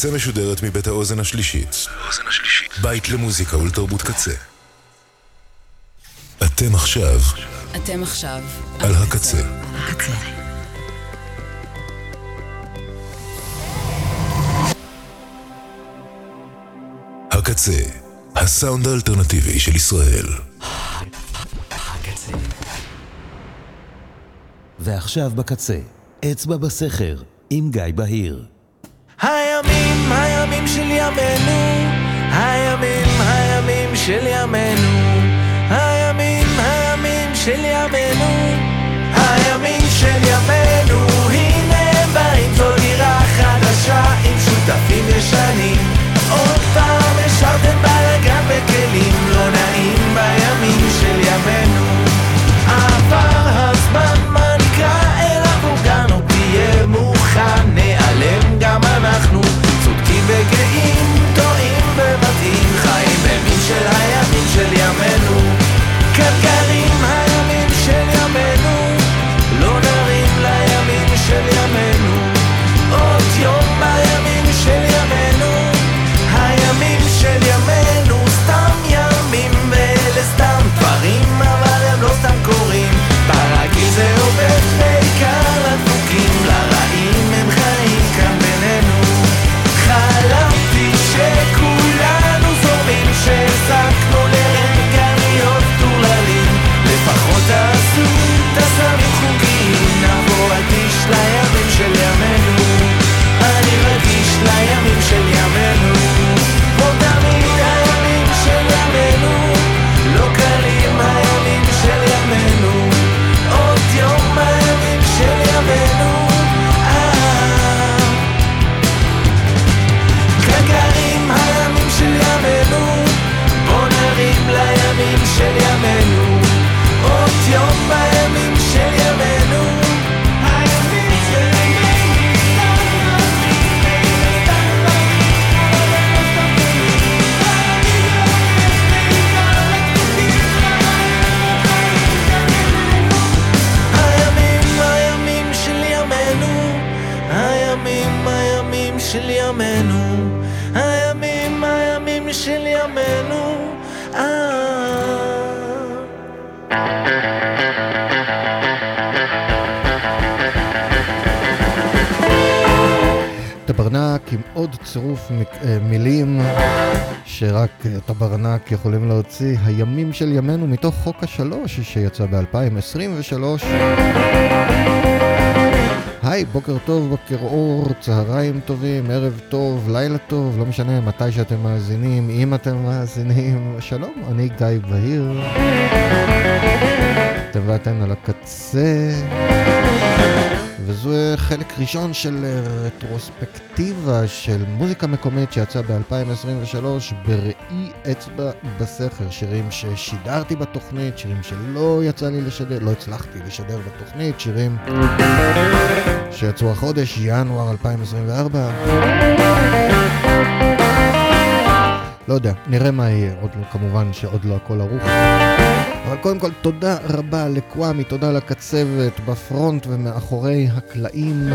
הקצה משודרת מבית האוזן השלישית. בית למוזיקה ולתרבות קצה. אתם עכשיו אתם עכשיו על הקצה. הקצה. הקצה, הסאונד האלטרנטיבי של ישראל. ועכשיו בקצה, אצבע בסכר, עם גיא בהיר. של ימינו, הימים, הימים של ימינו, הימים, הימים של ימינו, הימים של ימינו, הנה באים זו דירה חדשה עם שותפים ישנים, עם עוד צירוף אה, מילים שרק אה, טברנק יכולים להוציא, הימים של ימינו מתוך חוק השלוש שיצא ב-2023. היי, בוקר טוב, בוקר אור, צהריים טובים, ערב טוב, לילה טוב, לא משנה מתי שאתם מאזינים, אם אתם מאזינים, שלום, אני גיא בהיר. אתם ואתן על הקצה. וזה חלק ראשון של אה, רטרוספקטיבה של מוזיקה מקומית שיצא ב-2023 בראי אצבע בסכר, שירים ששידרתי בתוכנית, שירים שלא יצא לי לשדר, לא הצלחתי לשדר בתוכנית, שירים שיצאו החודש, ינואר 2024. לא יודע, נראה מה יהיה, עוד לא, כמובן שעוד לא הכל ערוך. אבל קודם כל, תודה רבה לקוואמי, תודה לקצבת בפרונט ומאחורי הקלעים.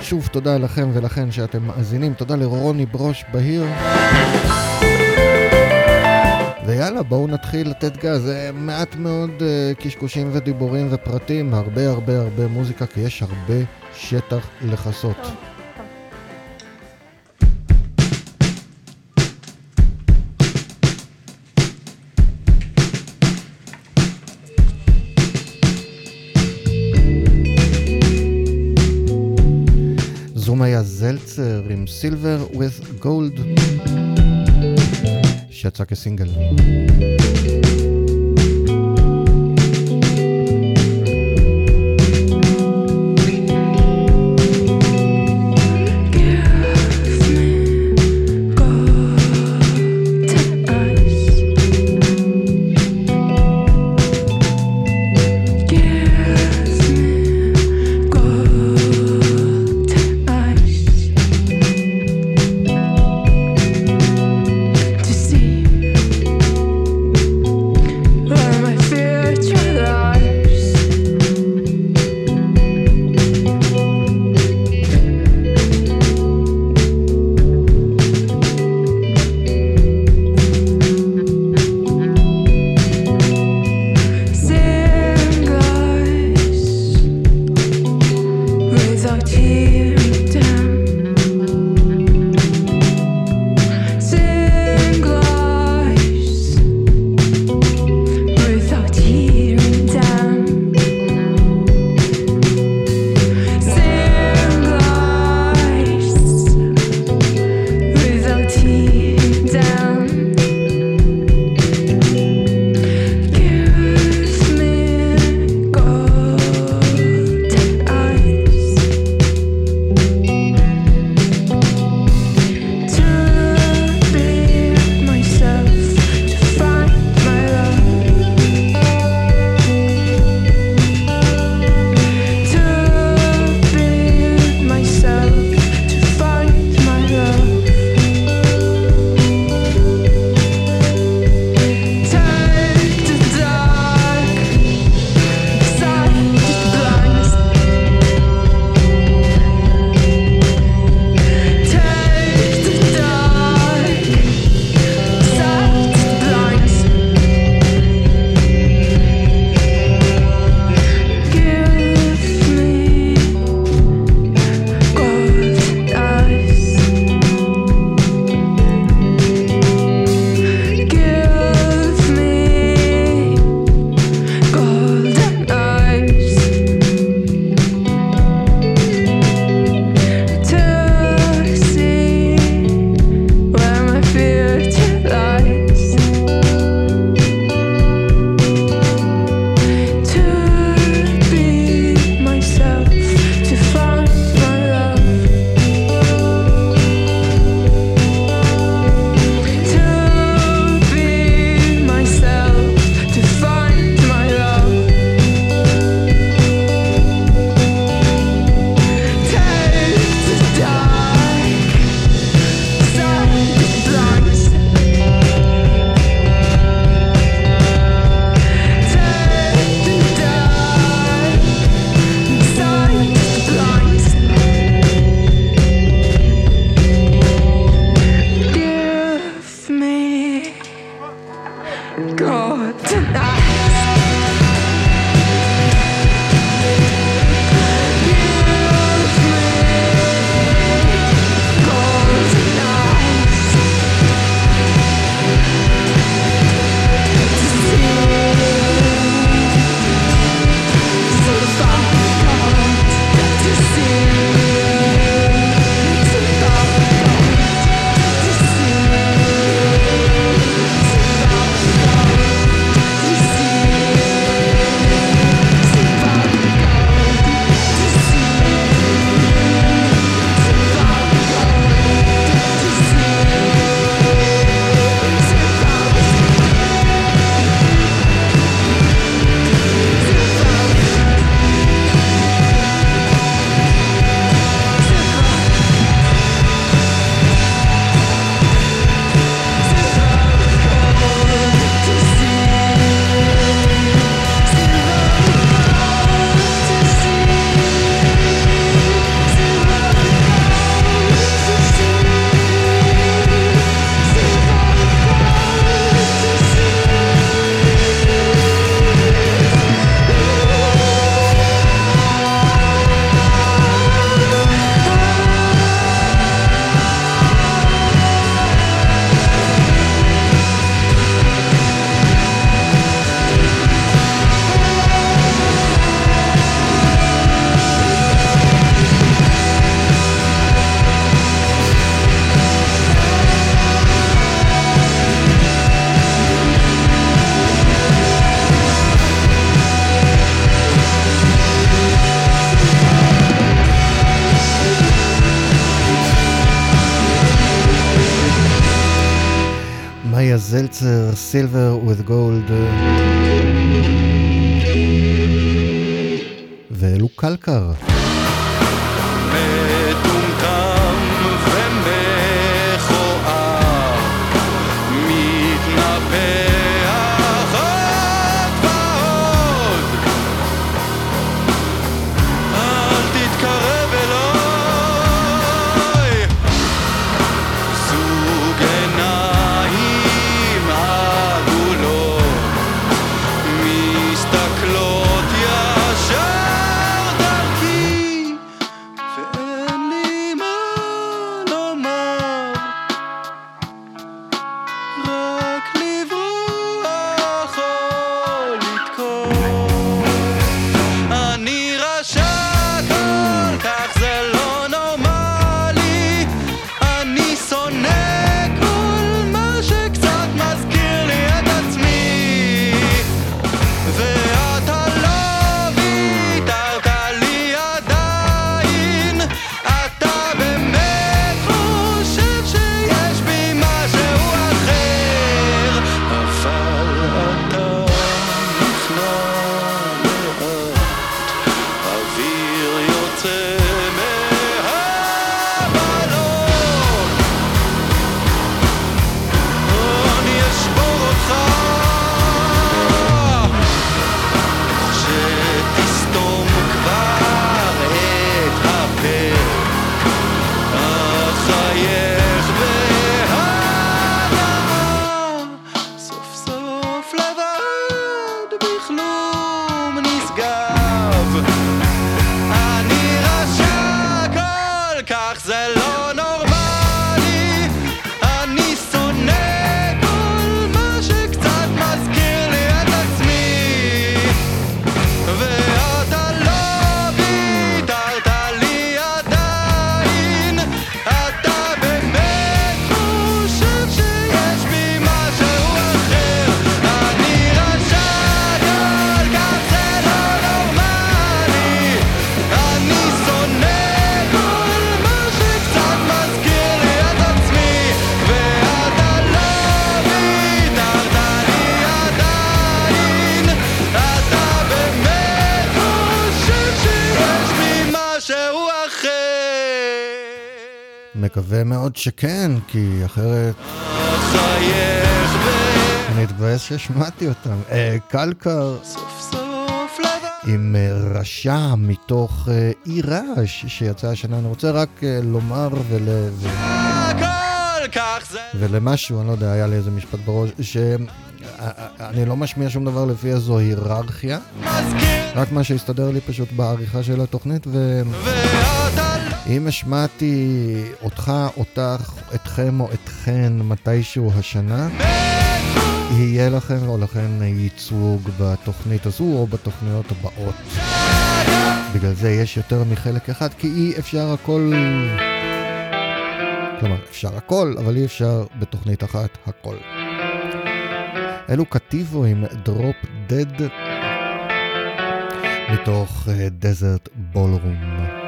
שוב, תודה לכם ולכן שאתם מאזינים, תודה לרוני ברוש בהיר. ויאללה, בואו נתחיל לתת גז. זה מעט מאוד uh, קשקושים ודיבורים ופרטים, הרבה הרבה הרבה מוזיקה, כי יש הרבה שטח לכסות. זום זלצר עם סילבר with gold שיצא כסינגל. silver מאוד שכן, כי אחרת... אני אתבאס שהשמעתי אותם. אה, קלקר עם אה, רשע מתוך אה, אי רעש שיצא השנה. אני רוצה רק לומר ול... ולמשהו, אני לא יודע, היה לי איזה משפט בראש, שאני לא משמיע שום דבר לפי איזו היררכיה, רק מה שהסתדר לי פשוט בעריכה של התוכנית, ו... אם השמעתי אותך, אותך, אתכם או אתכן מתישהו השנה, יהיה לכם או לכן ייצוג בתוכנית הזו או בתוכניות הבאות. בגלל זה יש יותר מחלק אחד, כי אי אפשר הכל... כלומר, אפשר הכל, אבל אי אפשר בתוכנית אחת הכל. אלו קטיבו עם דרופ דד מתוך דזרט uh, בולרום.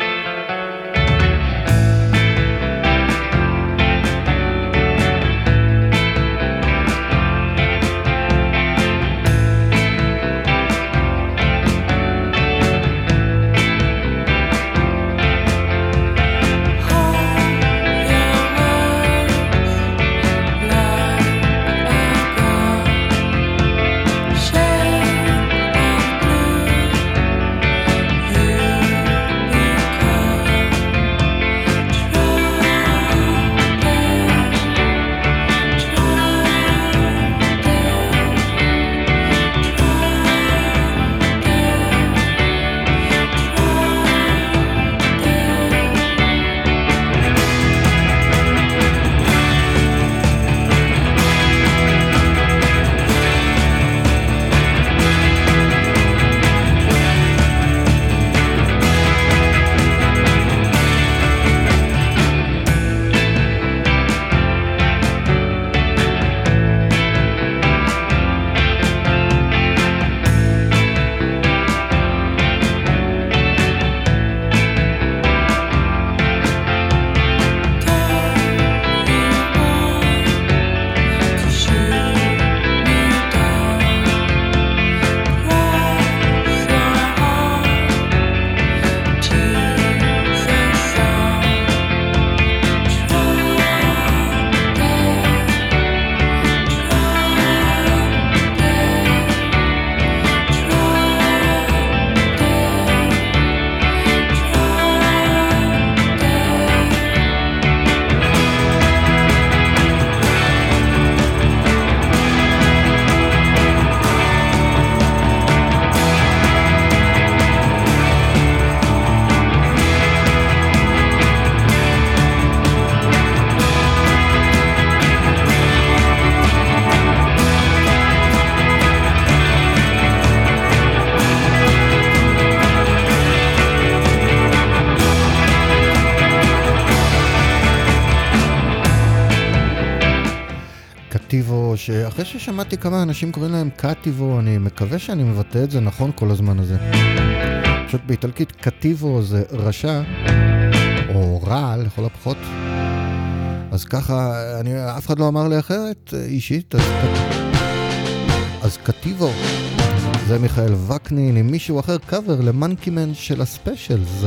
ששמעתי כמה אנשים קוראים להם קטיבו, אני מקווה שאני מבטא את זה נכון כל הזמן הזה. פשוט באיטלקית קטיבו זה רשע, או רע לכל הפחות. אז ככה, אני, אף אחד לא אמר לי אחרת אישית, אז, אז קטיבו. זה מיכאל וקנין עם מישהו אחר קאבר למנקימן של הספיישלס.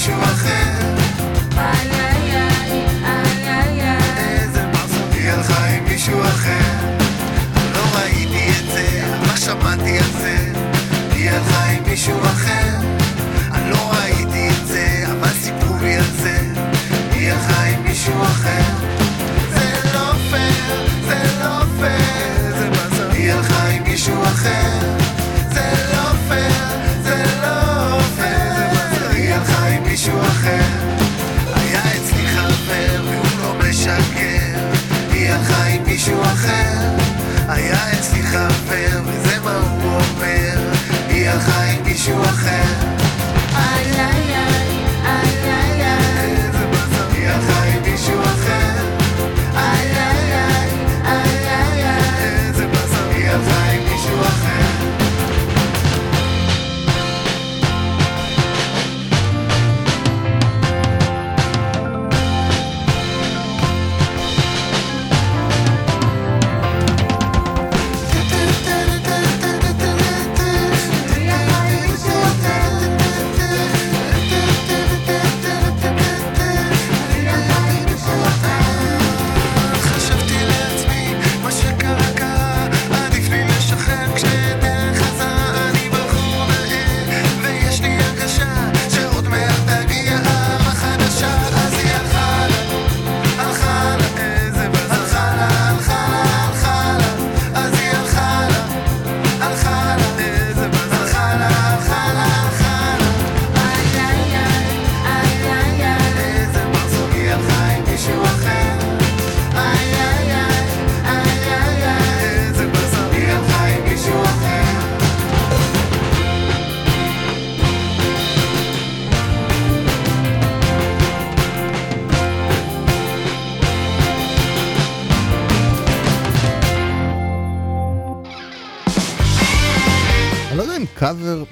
מישהו אחר. איי איי איי איי איי איזה באסה היא הלכה עם מישהו אחר. לא ראיתי את זה, מה שמעתי על זה. היא הלכה עם מישהו אחר. אני לא ראיתי את זה, אבל סיפרו לי על זה. היא הלכה עם מישהו אחר. זה לא פייר, זה לא פייר. איזה באסה היא הלכה עם מישהו אחר מישהו אחר. היה אצלי חבר וזה מה הוא אומר. היא הלכה עם מישהו אחר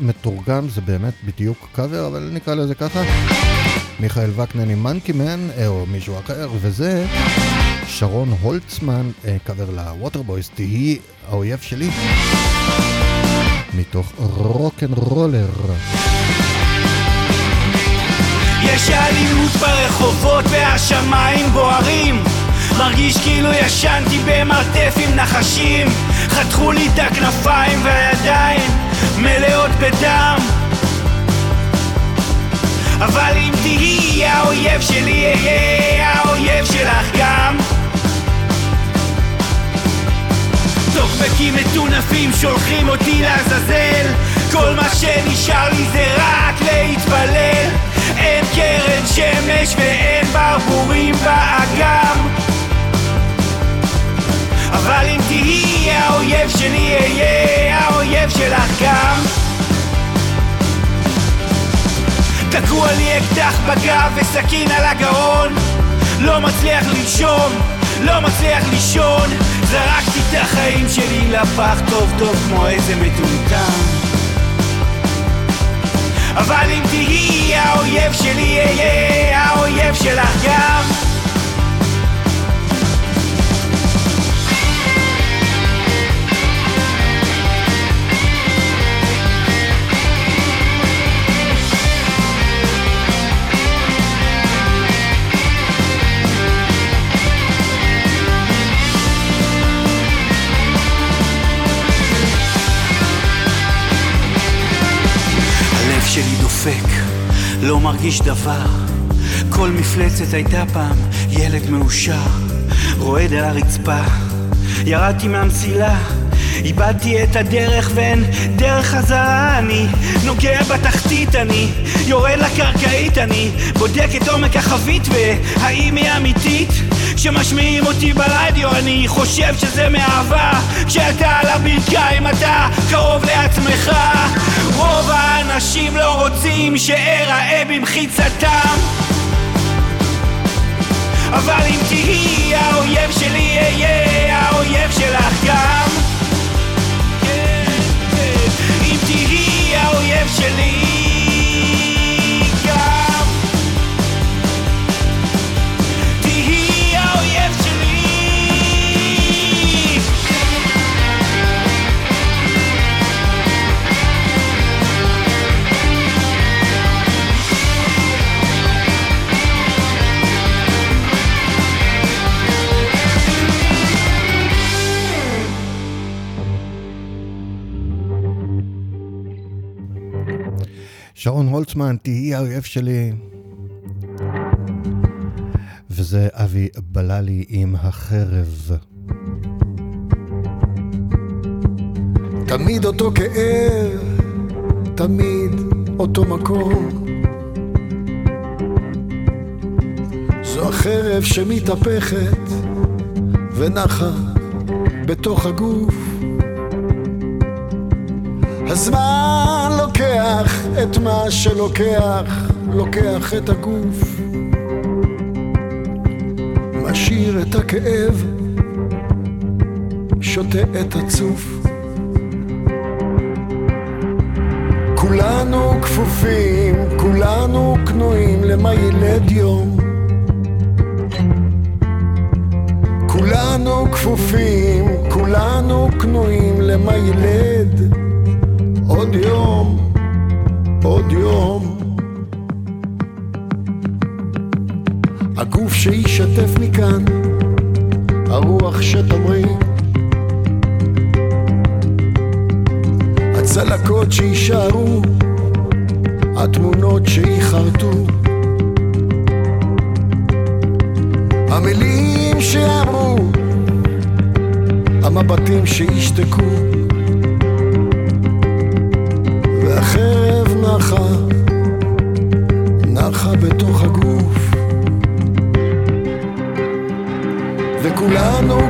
מתורגם זה באמת בדיוק קאבר, אבל נקרא לזה ככה. מיכאל וקנין עם מנקי מן, אה, או מישהו אחר, וזה שרון הולצמן, אה, קאבר ל Waterboys, תהי האויב שלי. מתוך רוקנרולר. יש אלימות ברחובות והשמיים בוערים מרגיש כאילו ישנתי במרתף עם נחשים חתכו לי את הכנפיים והידיים מלאות בדם. אבל אם תהיי האויב שלי אהיה האויב שלך גם. טוקבקים מטונפים שולחים אותי לעזאזל. כל מה שנשאר לי זה רק להתפלל. אין קרן שמש ואין ברבורים באגם אבל אם תהיי האויב שלי אהיה האויב שלך גם. תקוע לי אקדח בגב וסכין על הגרון. לא מצליח לנשום, לא מצליח לישון. זרקתי את החיים שלי לפח טוב טוב כמו איזה מטומטם. אבל אם תהיי האויב שלי אהיה האויב שלך גם דופק, לא מרגיש דבר. כל מפלצת הייתה פעם ילד מאושר, רועד על הרצפה. ירדתי מהמסילה, איבדתי את הדרך ואין דרך חזרה אני נוגע בתחתית אני יורד לקרקעית אני בודק את עומק החבית והאם היא אמיתית כשמשמיעים אותי ברדיו אני חושב שזה מאהבה כשאתה על הברכיים אתה קרוב לעצמך רוב האנשים לא רוצים שאראה במחיצתם אבל אם תהיי האויב שלי אהיה האויב שלך גם כן, כן. אם תהיי האויב שלי שרון הולצמן, תהיי האויב שלי. וזה אבי בללי עם החרב. תמיד אותו כאב, תמיד אותו מקום. זו החרב שמתהפכת ונחה בתוך הגוף. הזמן לוקח את מה שלוקח, לוקח את הגוף. משאיר את הכאב, שותה את הצוף. כולנו כפופים, כולנו כנועים למה ילד יום. כולנו כפופים, כולנו כנועים למה ילד עוד יום, עוד יום. הגוף שישתף מכאן, הרוח שתמריא. הצלקות שיישארו, התמונות שייחרטו. המילים שאמרו, המבטים שישתקו. fulano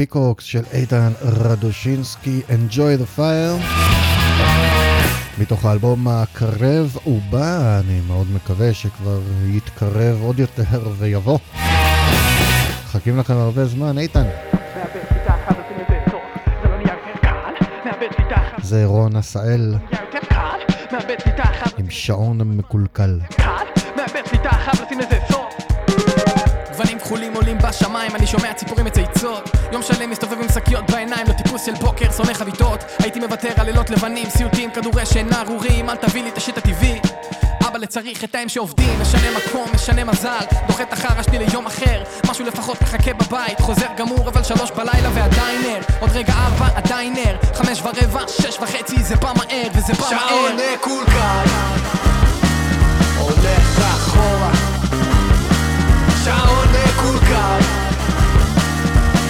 פיקוקס של איתן רדושינסקי, Enjoy the Fire. מתוך האלבום הקרב ובא, אני מאוד מקווה שכבר יתקרב עוד יותר ויבוא. מחכים לכם הרבה זמן, איתן. זה רון עשאל עם שעון מקולקל. גוונים כחולים עולים בשמיים, אני שומע ציפורים מצייצות. יום שלם מסתובב עם שקיות בעיניים, לא טיפוס של בוקר, שונא חביתות. הייתי מוותר על לילות לבנים, סיוטים, כדורי שינה ארורים, אל תביא לי את השיט הטבעי. אבא לצריך את ההם שעובדים, משנה מקום, משנה מזל. דוחה את החרא שלי ליום אחר משהו לפחות מחכה בבית, חוזר גמור אבל שלוש בלילה ועדיין ער עוד רגע ארבע עדיין ער חמש ורבע, שש וחצי זה בא מהר וזה בא מהר. שעון מקולקל הולך אחורה שעון מקולקל.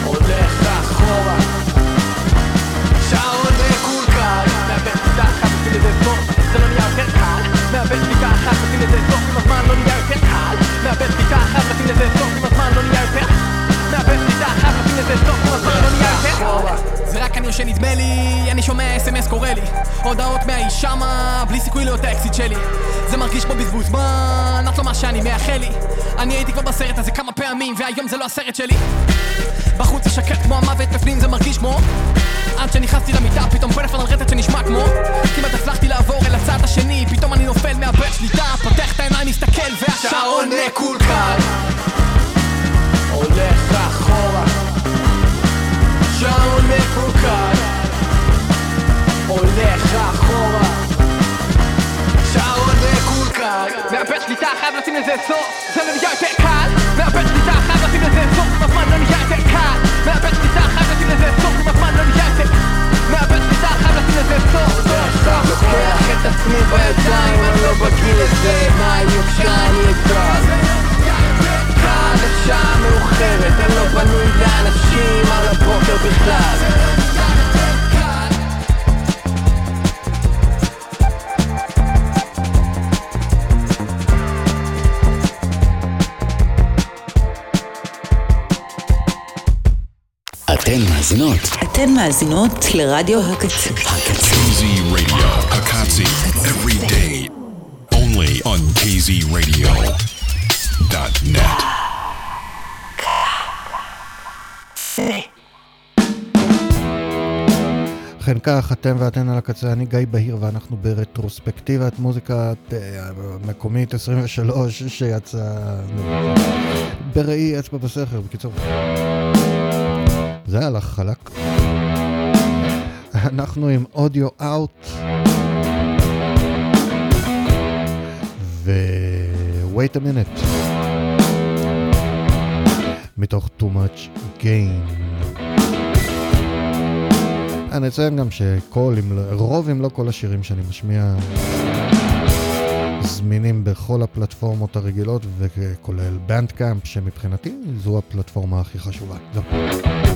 הולך אחורה. שעון מקולקל. מאבד שליטה אחת, עושים לזה סוף, זה לא נהיה יותר קל. מאבד שליטה אחת, עושים לזה סוף, עם הזמן לא נהיה יותר קל. מאבד שליטה אחת, עושים לזה סוף, עם הזמן לא נהיה יותר מאבד שליטה אחת, עושים לזה סוף, עם הזמן לא נהיה יותר זה רק אני יושן נדמה לי, אני שומע אס.אם.אס קורא לי. הודעות מהאיש שמה, בלי סיכוי להיות האקסיט שלי. זה מרגיש כמו בזבוז זמן, את לא מה שאני מאחל לי. אני הייתי כבר בסרט הזה כמה פעמים, והיום זה לא הסרט שלי. בחוץ זה שקט כמו המוות, בפנים זה מרגיש כמו עד שנכנסתי למיטה, פתאום פלאפון על רטט שנשמע כמו כמעט הצלחתי לעבור אל הצד השני, פתאום אני נופל מאבד שליטה פותח את העיניים, מסתכל, והשעון שעון מקולקל שעון מחוקק הולך אחורה שעון מקולקל מאבד שליטה חייב לשים לזה סוף זה לא נהיה יותר קל מאבד שליטה חייב לשים לזה סוף עם הזמן לא נהיה יותר קל מאבד שליטה חייב לשים לזה סוף עם הזמן לא נהיה יותר מאבד שליטה חייב לשים לזה סוף זה עכשיו לוקח את עצמי בידיים אני לא בגיל לזה מה אם יוגשע אני אקרא כאן השעה מאוחרת, אני לא בנוי לאנשים על הבוקר בכלל אתן מאזינות. אתן מאזינות לרדיו הקצה. הקצה. KZ Radio, Akatsi, every day. Only on KZRadio.net. ובכן כך, אתם ואתן על הקצה, אני גיא בהיר ואנחנו ברטרוספקטיבת מוזיקה אה, מקומית 23 שיצא בראי אצבע בסכר, בקיצור. זה הלך חלק. אנחנו עם אודיו אאוט ו-wait a minute מתוך too much gain. אני אציין גם שכל, אם לא, רוב אם לא כל השירים שאני משמיע זמינים בכל הפלטפורמות הרגילות וכולל בנדקאמפ שמבחינתי זו הפלטפורמה הכי חשובה. זהו.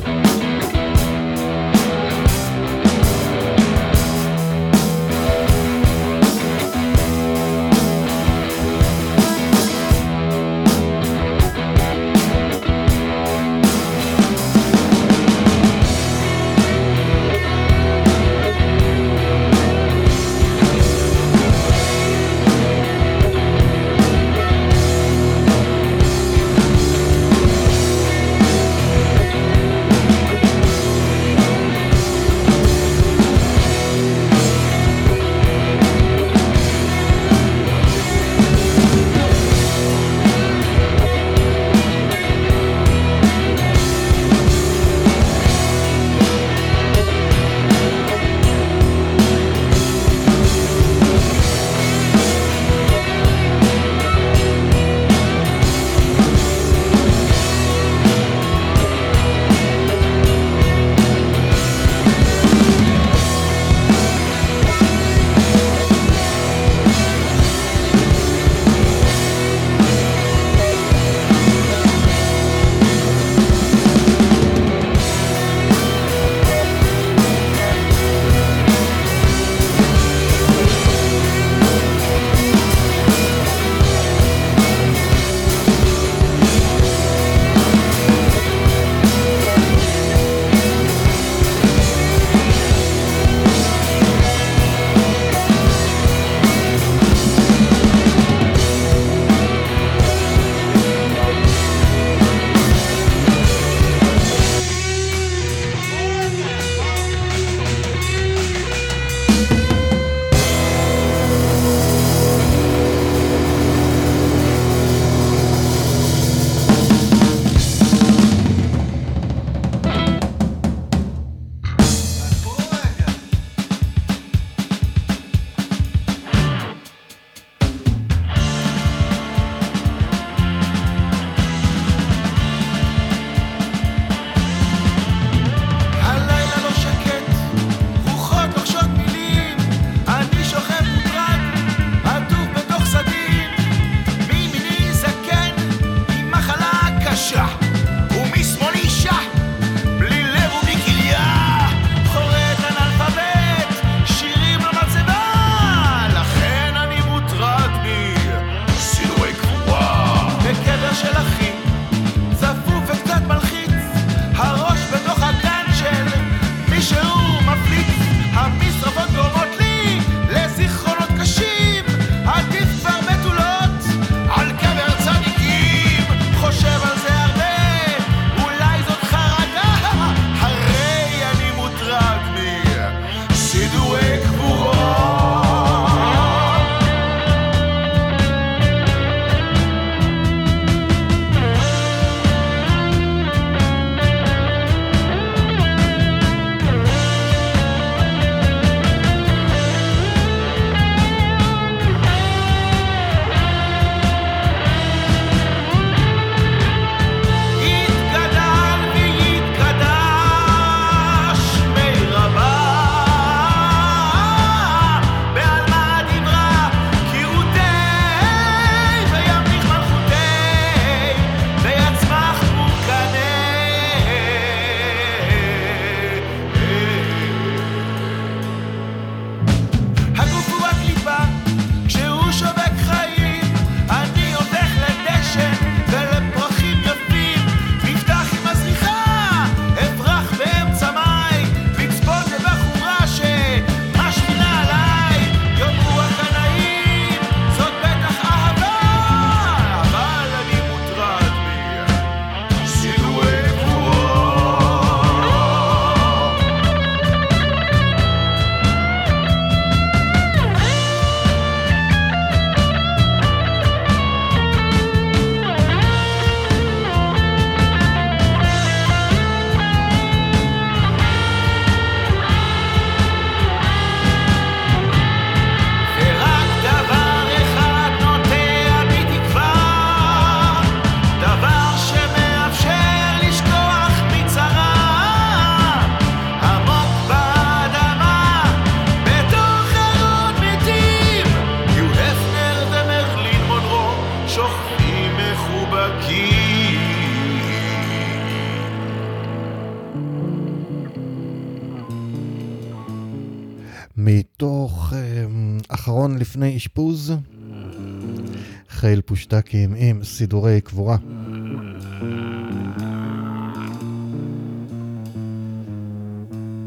לפני אשפוז, חיל פושטקים עם סידורי קבורה.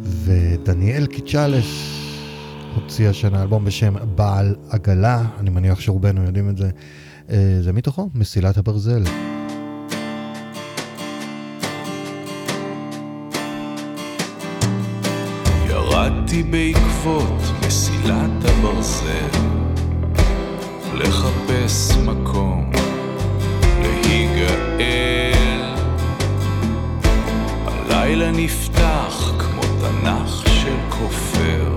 ודניאל קיצ'לש הוציא השנה אלבום בשם בעל עגלה, אני מניח שרובנו יודעים את זה. אה, זה מתוכו, מסילת הברזל. ירדתי בעקבות מסילת הברזל מקום להיגאל. הלילה נפתח כמו תנ"ך של כופר.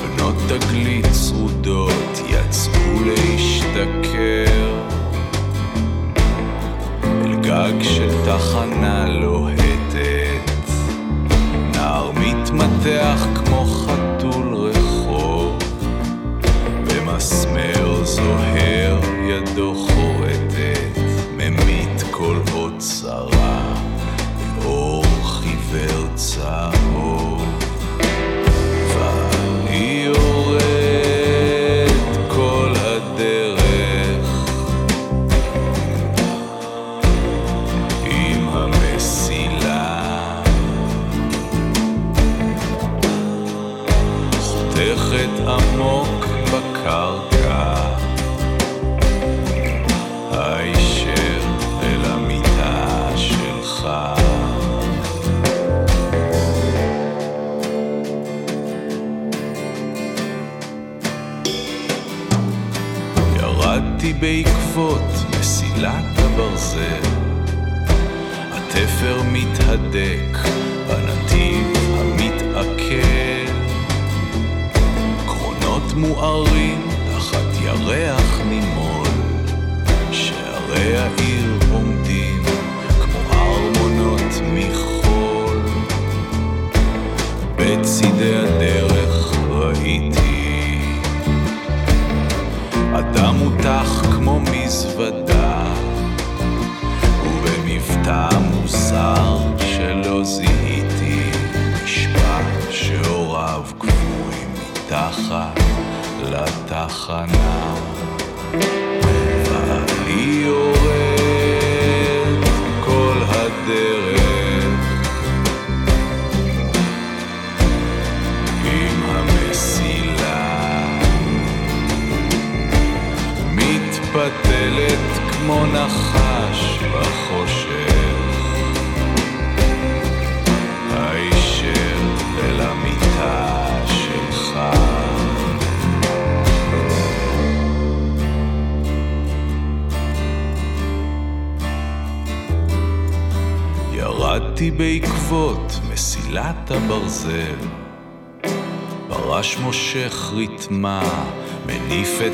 בנות תגלית צרודות יצאו להשתכר. אל גג של תחנה לוהטת. נער מתמתח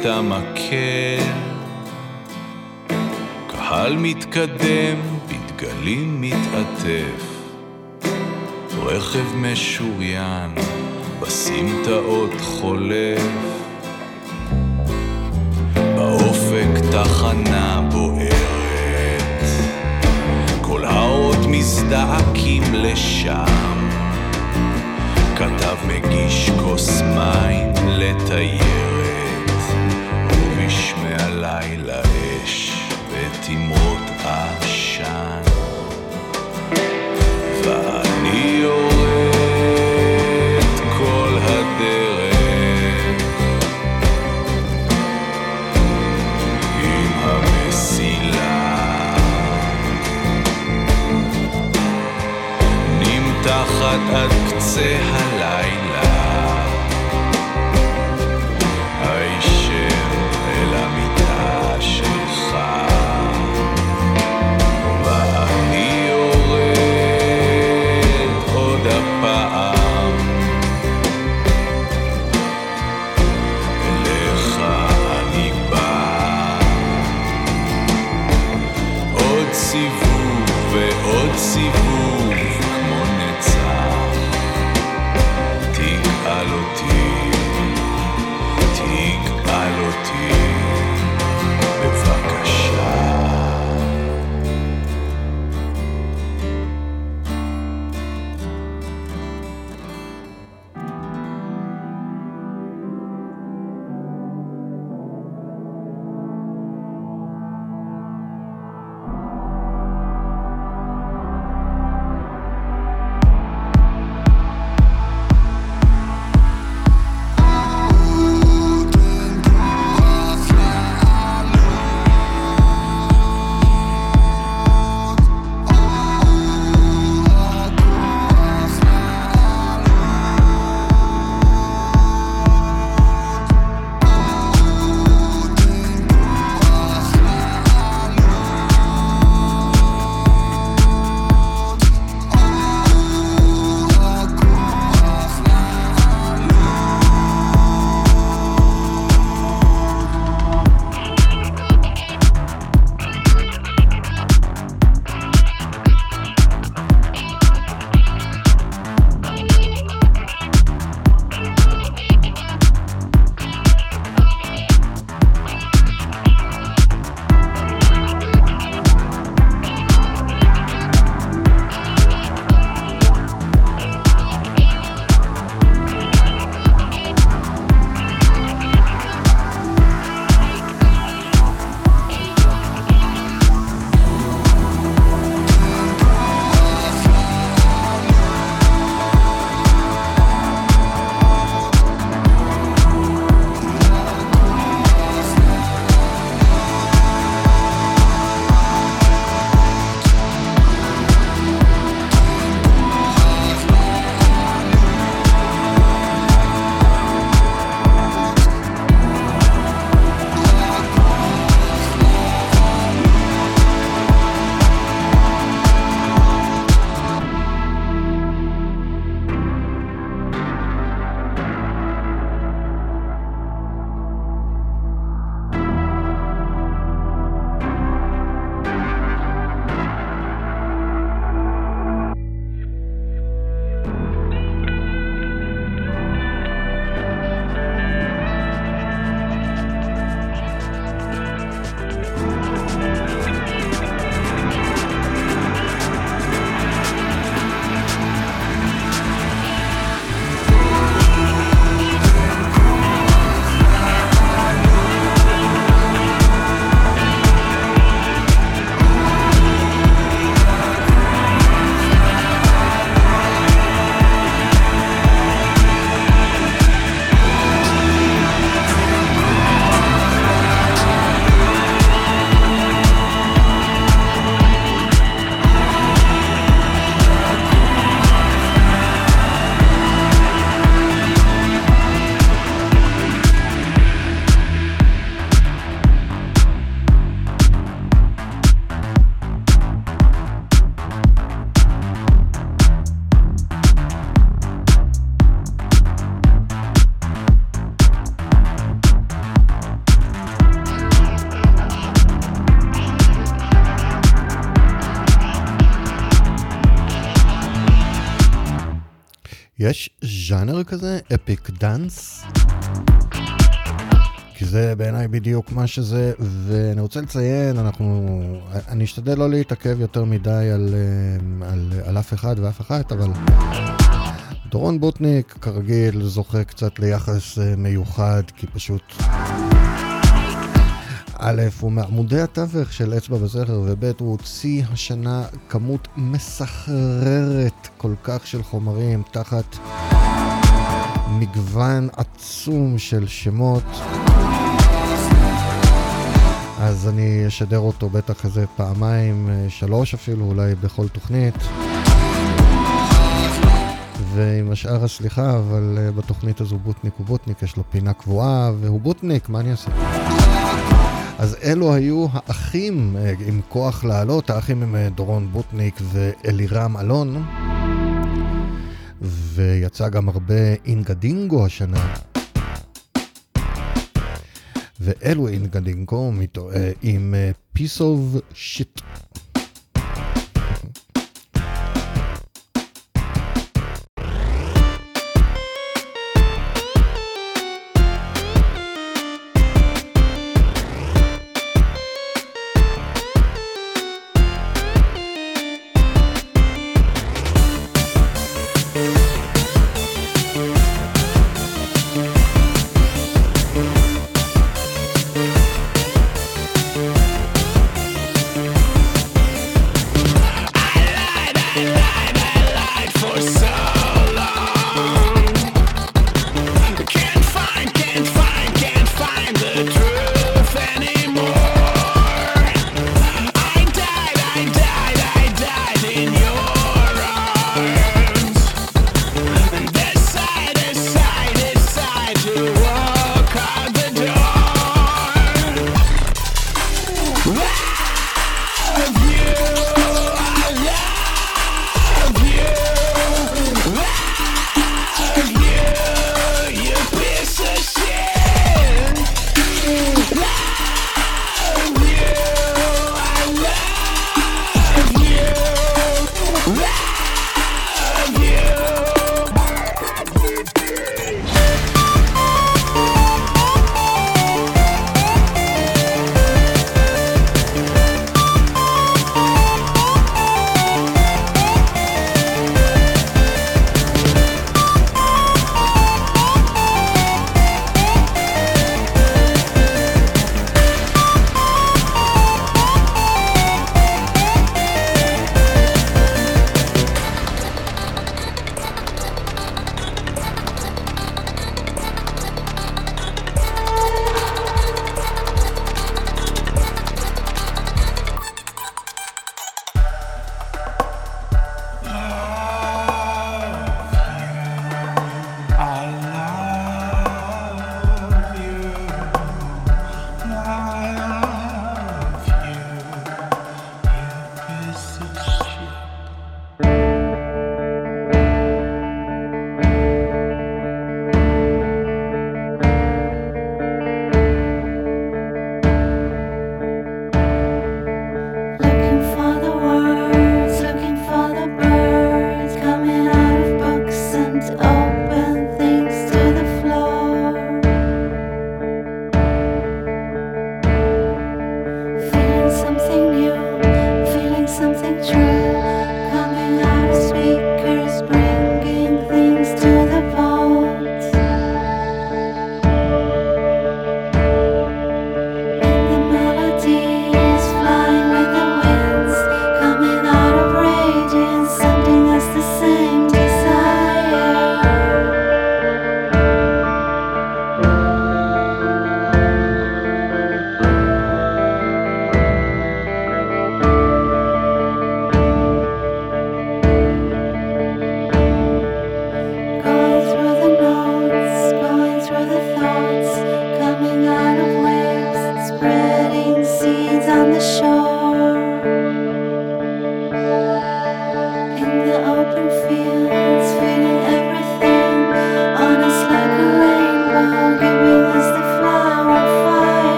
את המקל. קהל מתקדם, בדגלים מתעטף. רכב משוריין, בסמטאות חולף. אפיק דאנס, כי זה בעיניי בדיוק מה שזה, ואני רוצה לציין, אנחנו, אני אשתדל לא להתעכב יותר מדי על, אה, על, על אף אחד ואף אחת, אבל דורון בוטניק, כרגיל, זוכה קצת ליחס אה, מיוחד, כי פשוט... א', הוא מעמודי התווך של אצבע בזכר, וב', הוא הוציא השנה כמות מסחררת כל כך של חומרים תחת מגוון עצום של שמות. אז אני אשדר אותו בטח איזה פעמיים, אה, שלוש אפילו, אולי בכל תוכנית. ועם השאר הסליחה, אבל uh, בתוכנית הזו בוטניק הוא בוטניק, יש לו פינה קבועה, והוא בוטניק, מה אני אעשה? אז אלו היו האחים uh, עם כוח לעלות, האחים uh, דורון בוטניק ואלירם אלון, ויצא גם הרבה אינגה דינגו השנה. ואלו אינגה דינגו עם uh, piece of shit.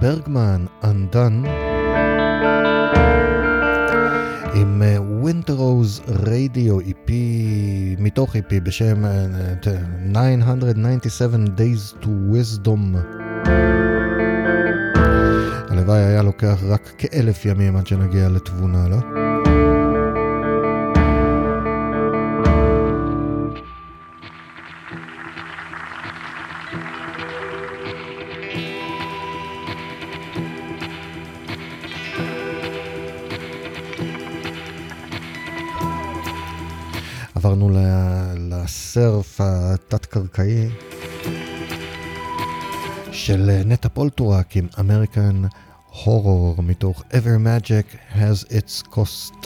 ברגמן, Undone, עם ווינטרוז רדיו EP, מתוך EP בשם uh, 997 Days to Wisdom. הלוואי היה לוקח רק כאלף ימים עד שנגיע לתבונה, לא? American horror mitog Ever Magic has its cost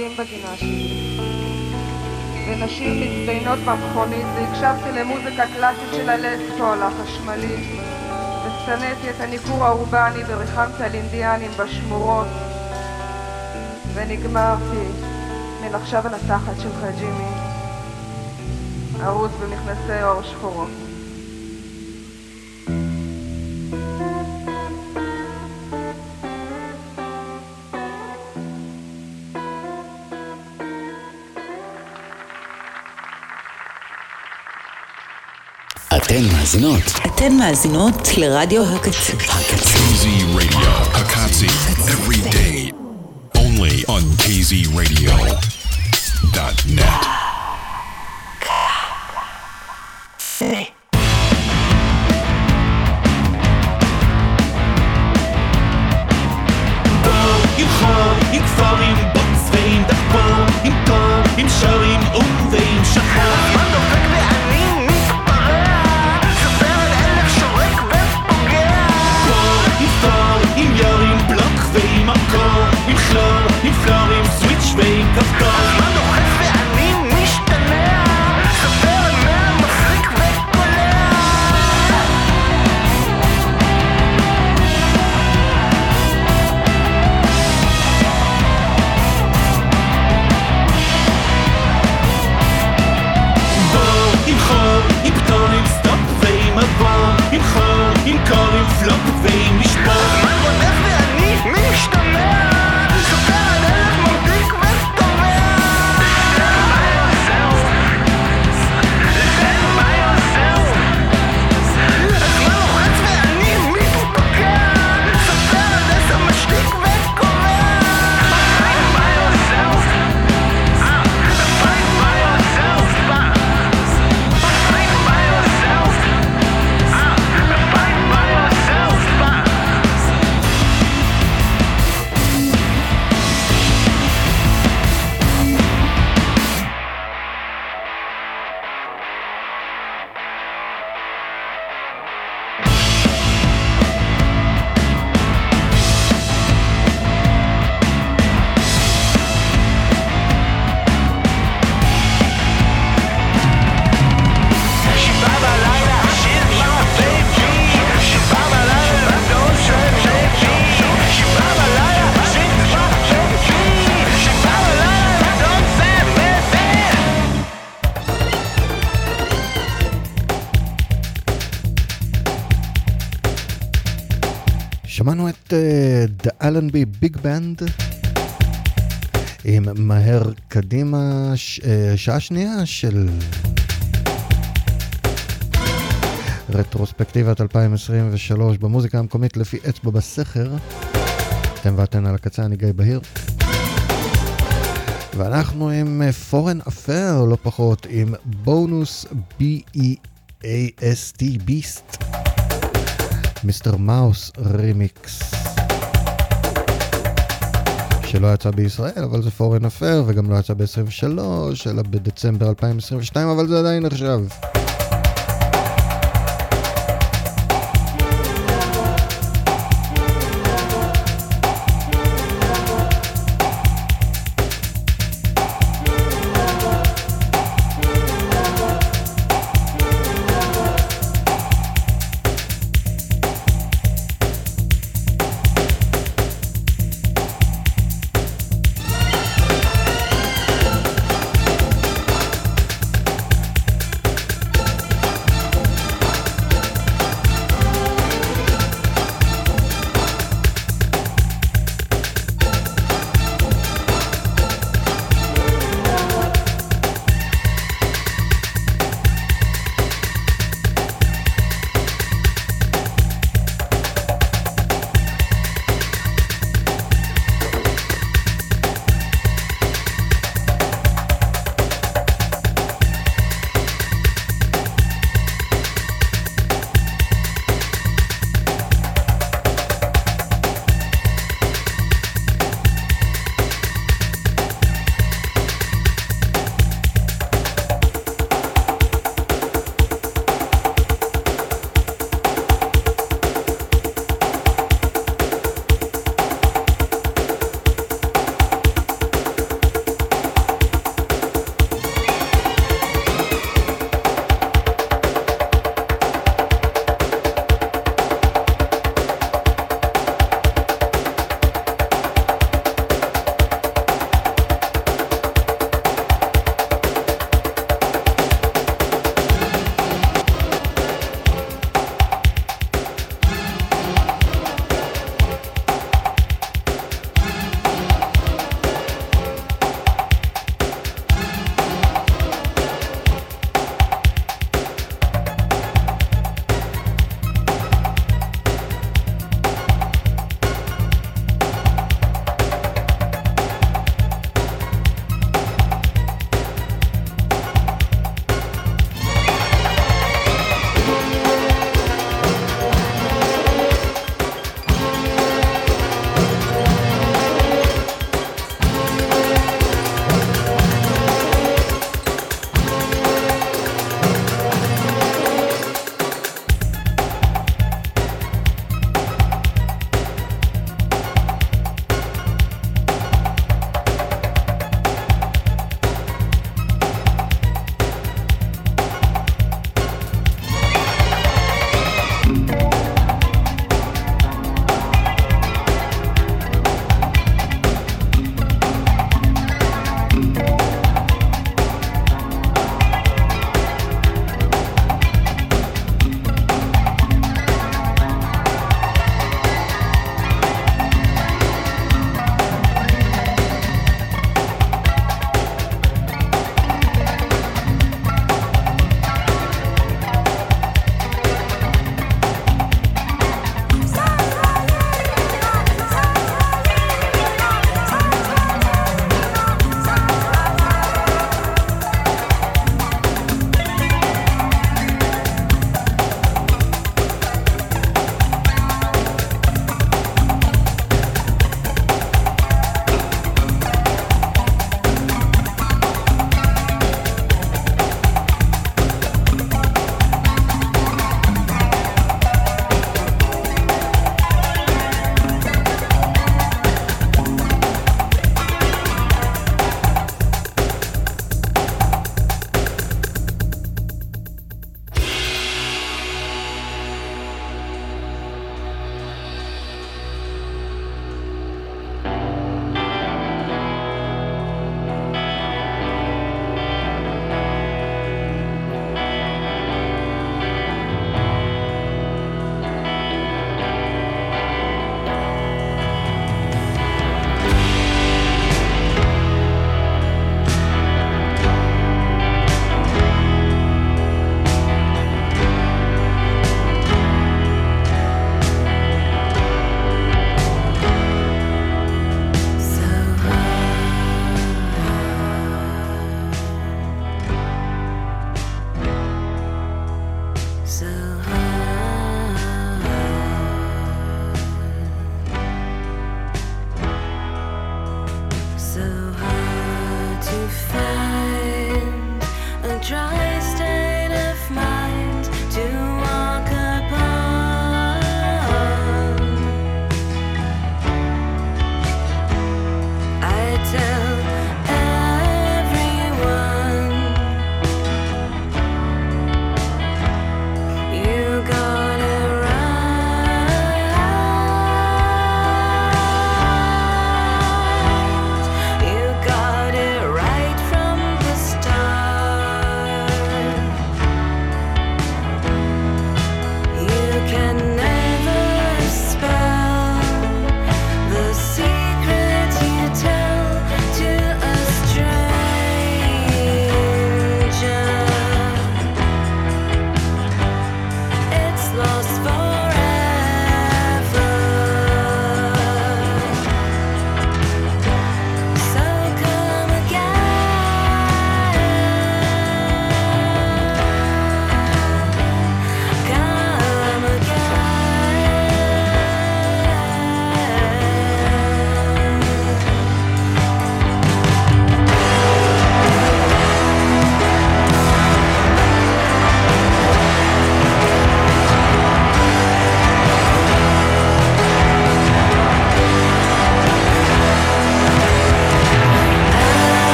ורדים בגינה שלי, ונשים מצטיינות במכונית, והקשבתי למוזיקה קלאסית של הלספול החשמלי, ושנאתי את הניכור האורבני וריחמתי על אינדיאנים בשמורות, ונגמרתי עכשיו על התחת שלך ג'ימי, ארוז במכנסי עור שחורות. מאזינות. אתן מאזינות לרדיו הקצה. KZ Radio, Hakatsi, every day. Only on KZRadio.net. Band עם מהר קדימה, ש, uh, שעה שנייה של רטרוספקטיבת 2023 במוזיקה המקומית לפי אצבע בסכר. אתם ואתן על הקצה, אני גיא בהיר. ואנחנו עם אה, Foreign Affair, לא פחות, עם בונוס B-E-A-S-T, ביסט. מיסטר מאוס רימיקס. שלא יצא בישראל, אבל זה פורן אפר, וגם לא יצא ב-23, אלא בדצמבר 2022, אבל זה עדיין נחשב.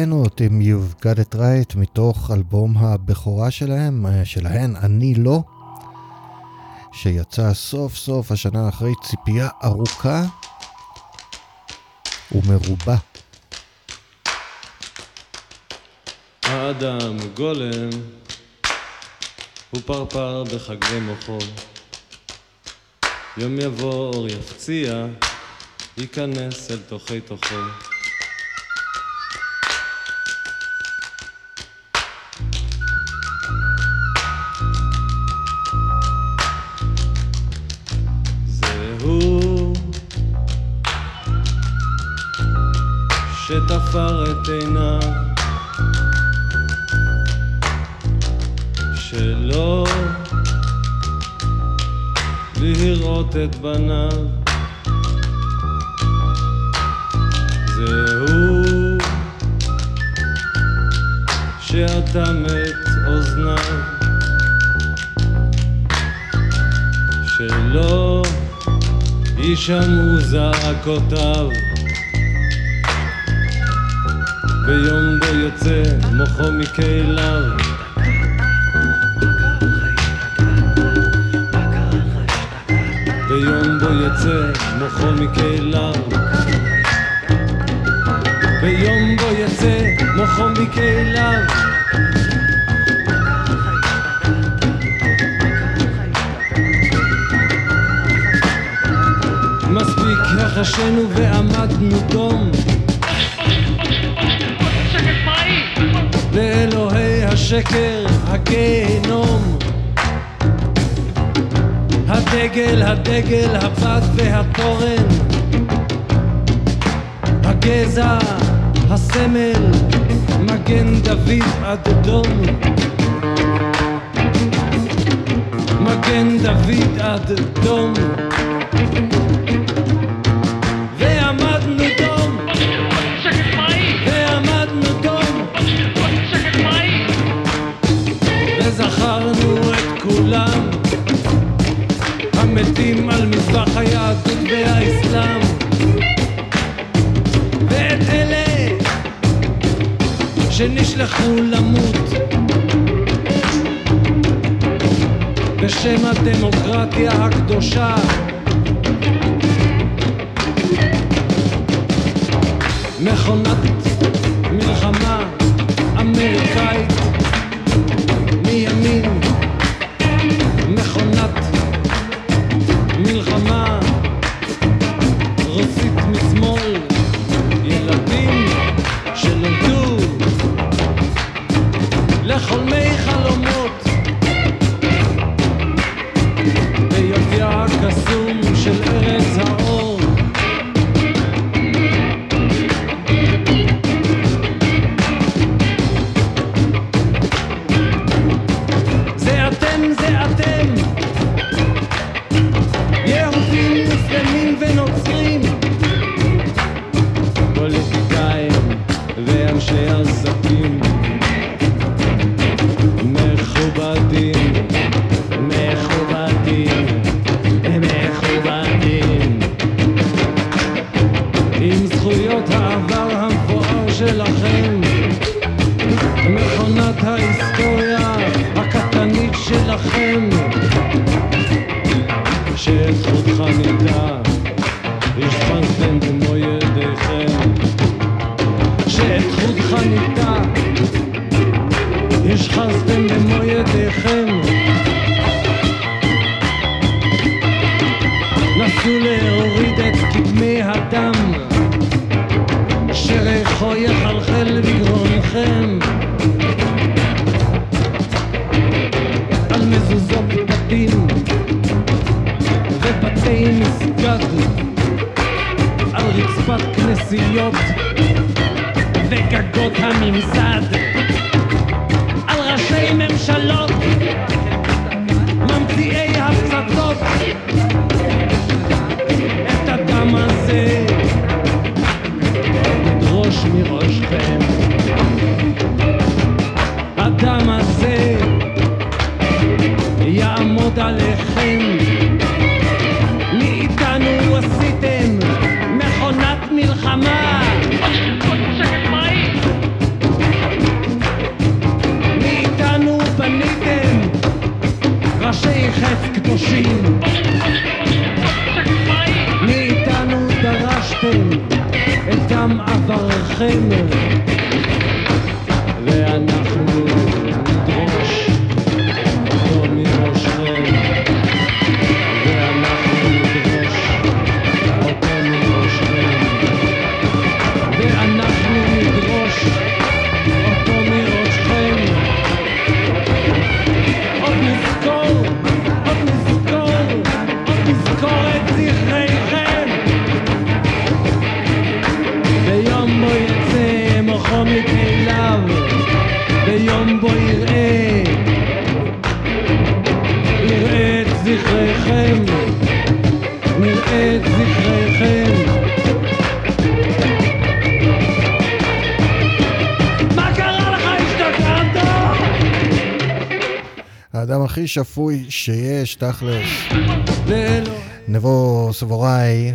סירנות עם You've Got It Right מתוך אלבום הבכורה שלהם, אה, שלהן, אני לא, שיצא סוף סוף השנה אחרי ציפייה ארוכה ומרובה. האדם גולם הוא פרפר בחגי מוחו יום יבוא אור יפציע ייכנס אל תוכי תוכו את בניו. זהו שאטם את אוזניו שלא יישמעו זעקותיו. ביום בו יוצא מוחו מכליו יצא מוחו מכליו ביום בו יצא מוחו מכליו מספיק החשנו ועמדנו דום. לאלוהי השקר הגיהנום הדגל, הדגל, הבת והתורן. הגזע, הסמל, מגן דוד אדום מגן דוד אדום ועמדנו שנשלחו למות. בשם הדמוקרטיה הקדושה. מכונת מלחמה אמריקאית שאת זכותך רצפת כנסיות וגגות הממסד על ראשי ממשלות חטא קדושים. מאיתנו דרשתם את דם עברכם. האדם הכי שפוי שיש, תכל'ס. נבו סבוראי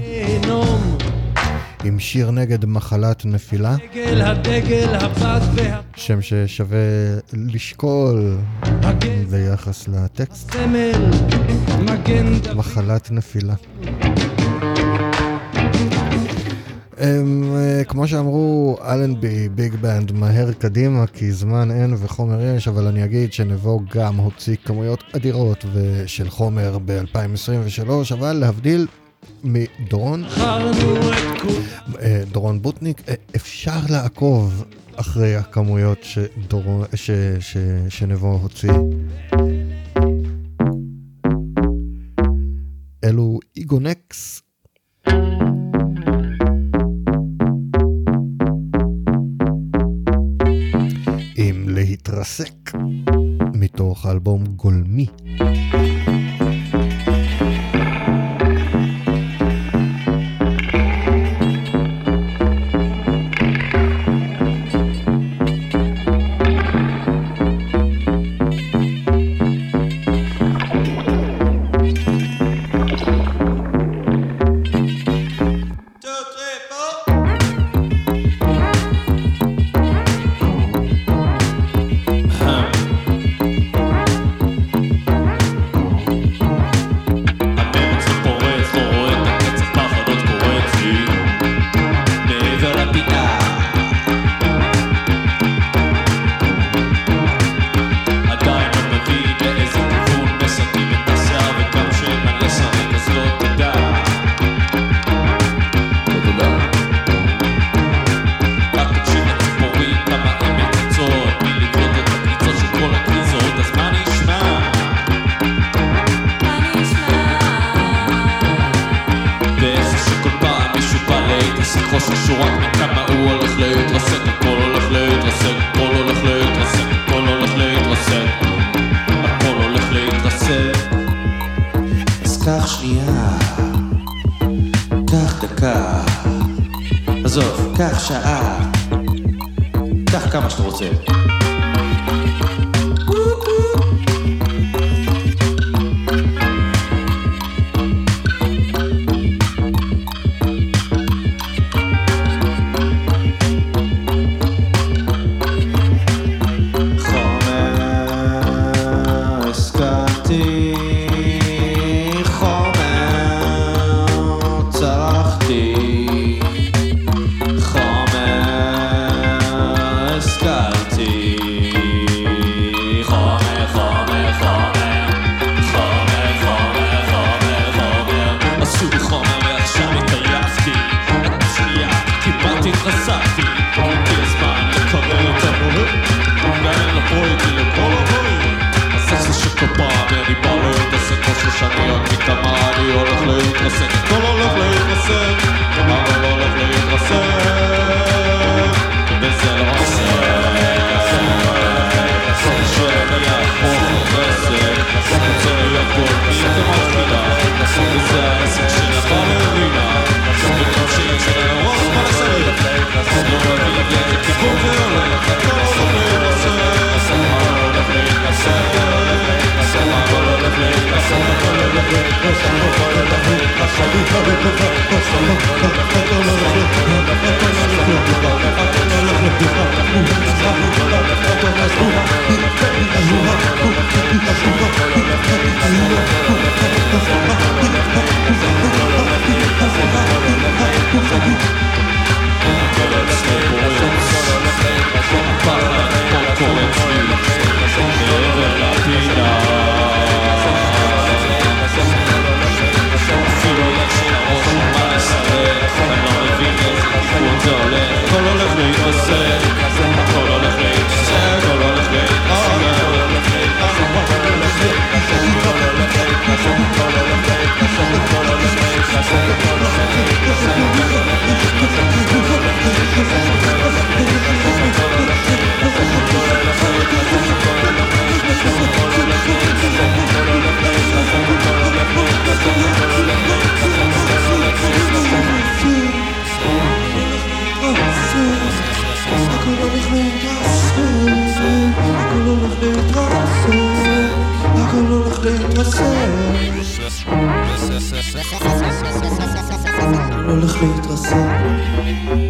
עם שיר נגד מחלת נפילה. הדגל, הדגל, הפת וה... שם ששווה לשקול ביחס לטקסט. הסמל, מגן מחלת נפילה. הם, אה, כמו שאמרו, אלנבי, ביג בנד, מהר קדימה, כי זמן אין וחומר יש, אבל אני אגיד שנבו גם הוציא כמויות אדירות של חומר ב-2023, אבל להבדיל מדורון, אה, דורון בוטניק, אה, אפשר לעקוב אחרי הכמויות שדורון, ש, ש, ש, שנבו הוציא. אלו איגונקס. thank you מתרסק מתוך האלבום גולמי. Let's go. Let's go, boy. להתרסק, לא הולך להתרסק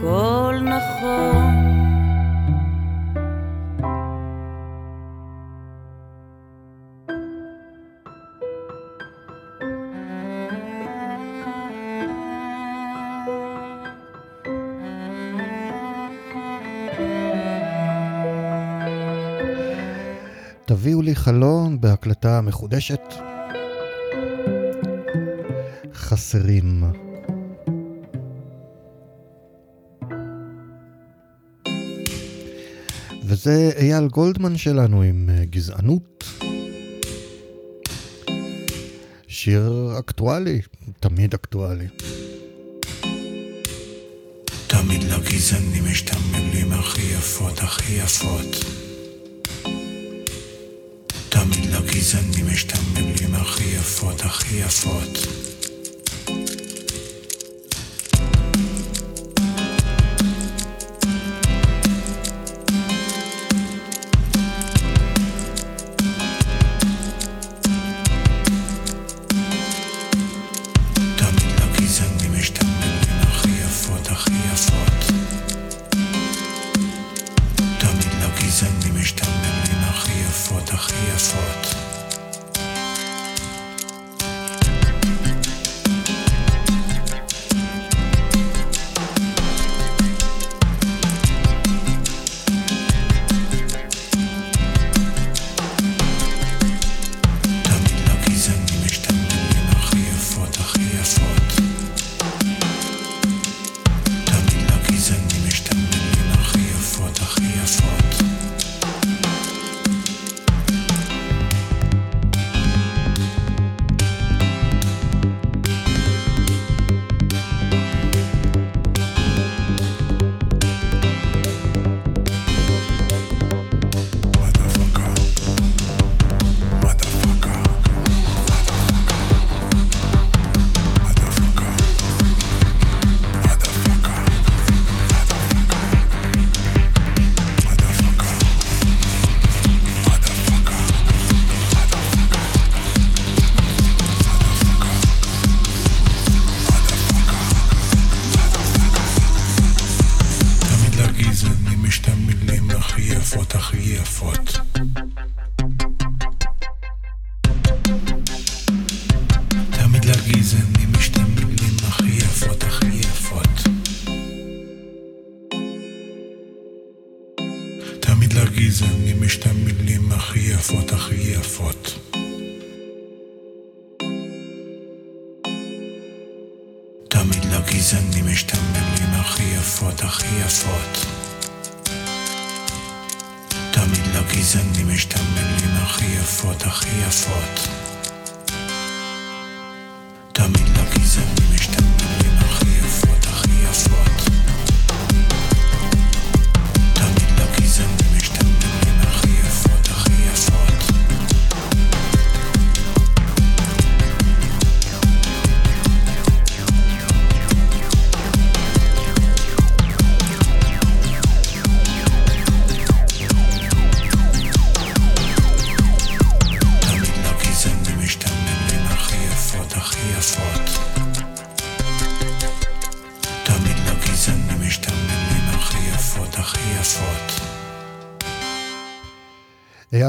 הכל נכון. תביאו לי חלון בהקלטה מחודשת. חסרים. וזה אייל גולדמן שלנו עם אה, גזענות. שיר אקטואלי, תמיד אקטואלי. תמיד לגזענים יש את המילים הכי יפות, הכי יפות. תמיד לגזענים יש את המילים הכי יפות, הכי יפות.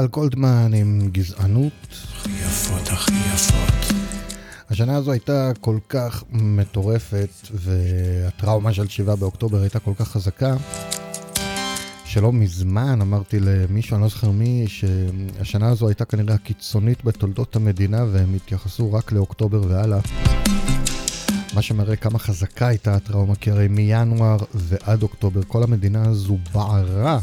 אייל גולדמן עם גזענות. הכי יפות, הכי יפות. השנה הזו הייתה כל כך מטורפת, והטראומה של 7 באוקטובר הייתה כל כך חזקה, שלא מזמן אמרתי למישהו, אני לא זוכר מי, שהשנה הזו הייתה כנראה הקיצונית בתולדות המדינה, והם התייחסו רק לאוקטובר והלאה. מה שמראה כמה חזקה הייתה הטראומה, כי הרי מינואר ועד אוקטובר כל המדינה הזו בערה.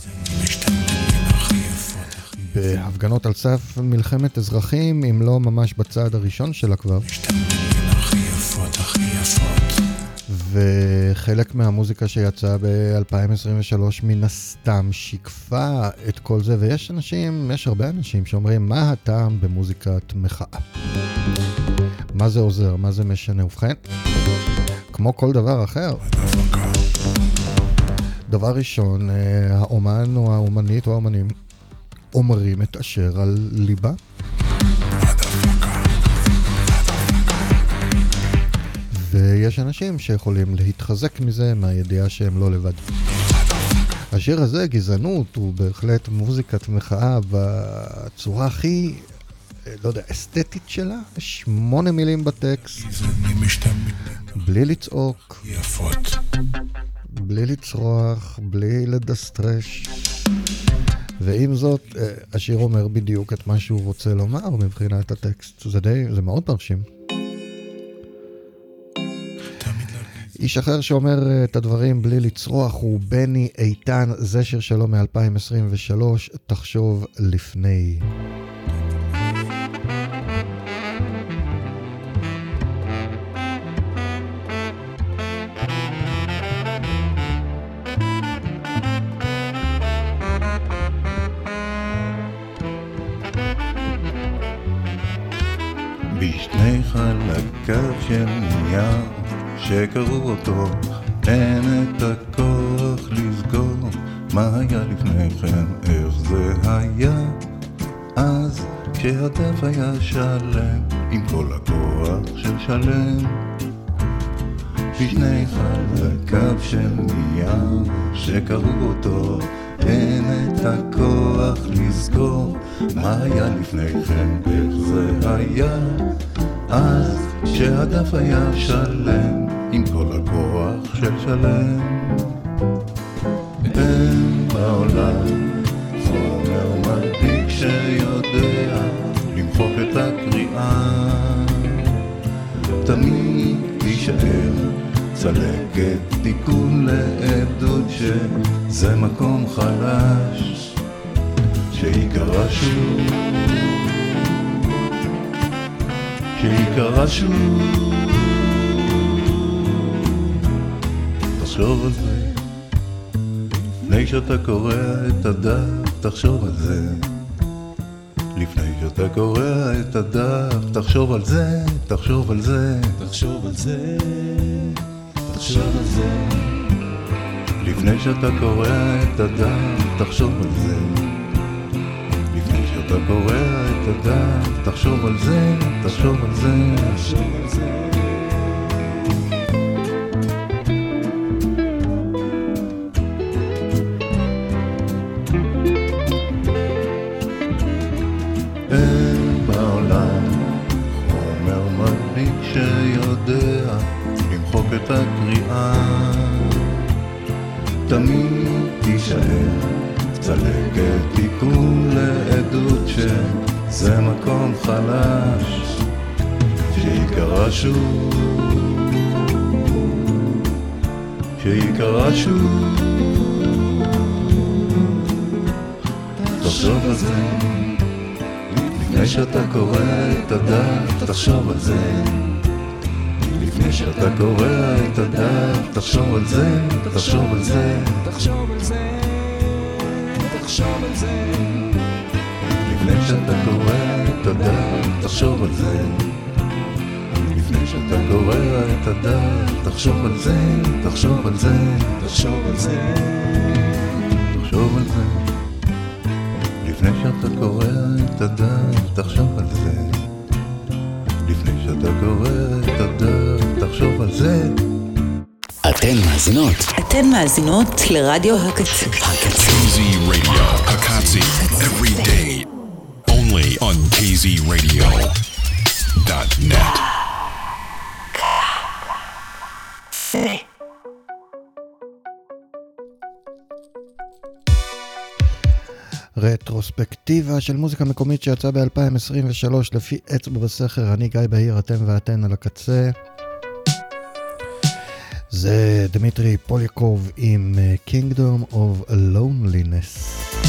בהפגנות על סף מלחמת אזרחים, אם לא ממש בצעד הראשון שלה כבר. וחלק מהמוזיקה שיצאה ב-2023 מן הסתם שיקפה את כל זה, ויש אנשים, יש הרבה אנשים שאומרים, מה הטעם במוזיקת מחאה? מה זה עוזר? מה זה משנה? ובכן, כמו כל דבר אחר. דבר ראשון, אה, האומן או האומנית או האומנים אומרים את אשר על ליבה. ויש אנשים שיכולים להתחזק מזה מהידיעה שהם לא לבד. השיר הזה, גזענות, הוא בהחלט מוזיקת מחאה בצורה הכי, לא יודע, אסתטית שלה. שמונה מילים בטקסט. בלי לצעוק. יפות. בלי לצרוח, בלי לדסטרש. ועם זאת, אה, השיר אומר בדיוק את מה שהוא רוצה לומר מבחינת הטקסט. זה די, זה מאוד מרשים. איש אחר שאומר אה, את הדברים בלי לצרוח הוא בני איתן, זה שיר שלו מ-2023, תחשוב לפני. שקראו אותו אין את הכוח לסגור מה היה לפני כן, איך זה היה. אז כשהדף היה שלם עם כל הכוח של שלם בשני חלקיו של נייר שקראו אותו אין את הכוח לזכור מה היה לפני כן, איך זה היה. אז כשהדף היה שלם עם כל הכוח של שלם. אין בעולם חומר מדביק שיודע למחוק את הקריאה. תמיד תישאר צלקת תיקון לעדות שזה מקום חלש שיקרא שוב שיקרא שוב תחשוב על זה לפני שאתה קורא את הדף תחשוב על זה לפני שאתה קורא את הדף תחשוב על זה, תחשוב על זה תחשוב על זה, תחשוב על זה לפני שאתה קורא את הדף תחשוב על זה לפני שאתה קורא את הדף תחשוב על זה, תחשוב על זה תחשוב על זה תחשוב על זה תחשוב על זה, תחשוב על זה. לפני שאתה קורא את הדף תחשוב על זה לפני שאתה קורא את הדף תחשוב על זה תחשוב על זה תחשוב על זה. תחשוב על זה לפני שאתה קורא את הדף תחשוב על זה לפני שאתה קורא את הדף תחשוב על זה אתן מאזינות אתן מאזינות לרדיו הקצה. הקצה. KZ Radio, Hakatsi, every day. Only on KZRadio.net. רטרוספקטיבה של מוזיקה מקומית שיצאה ב-2023 לפי אצבע בסכר, אני גיא בהיר, אתם ואתן על הקצה. זה דמיטרי פוליקוב עם אה, Kingdom of Loneliness.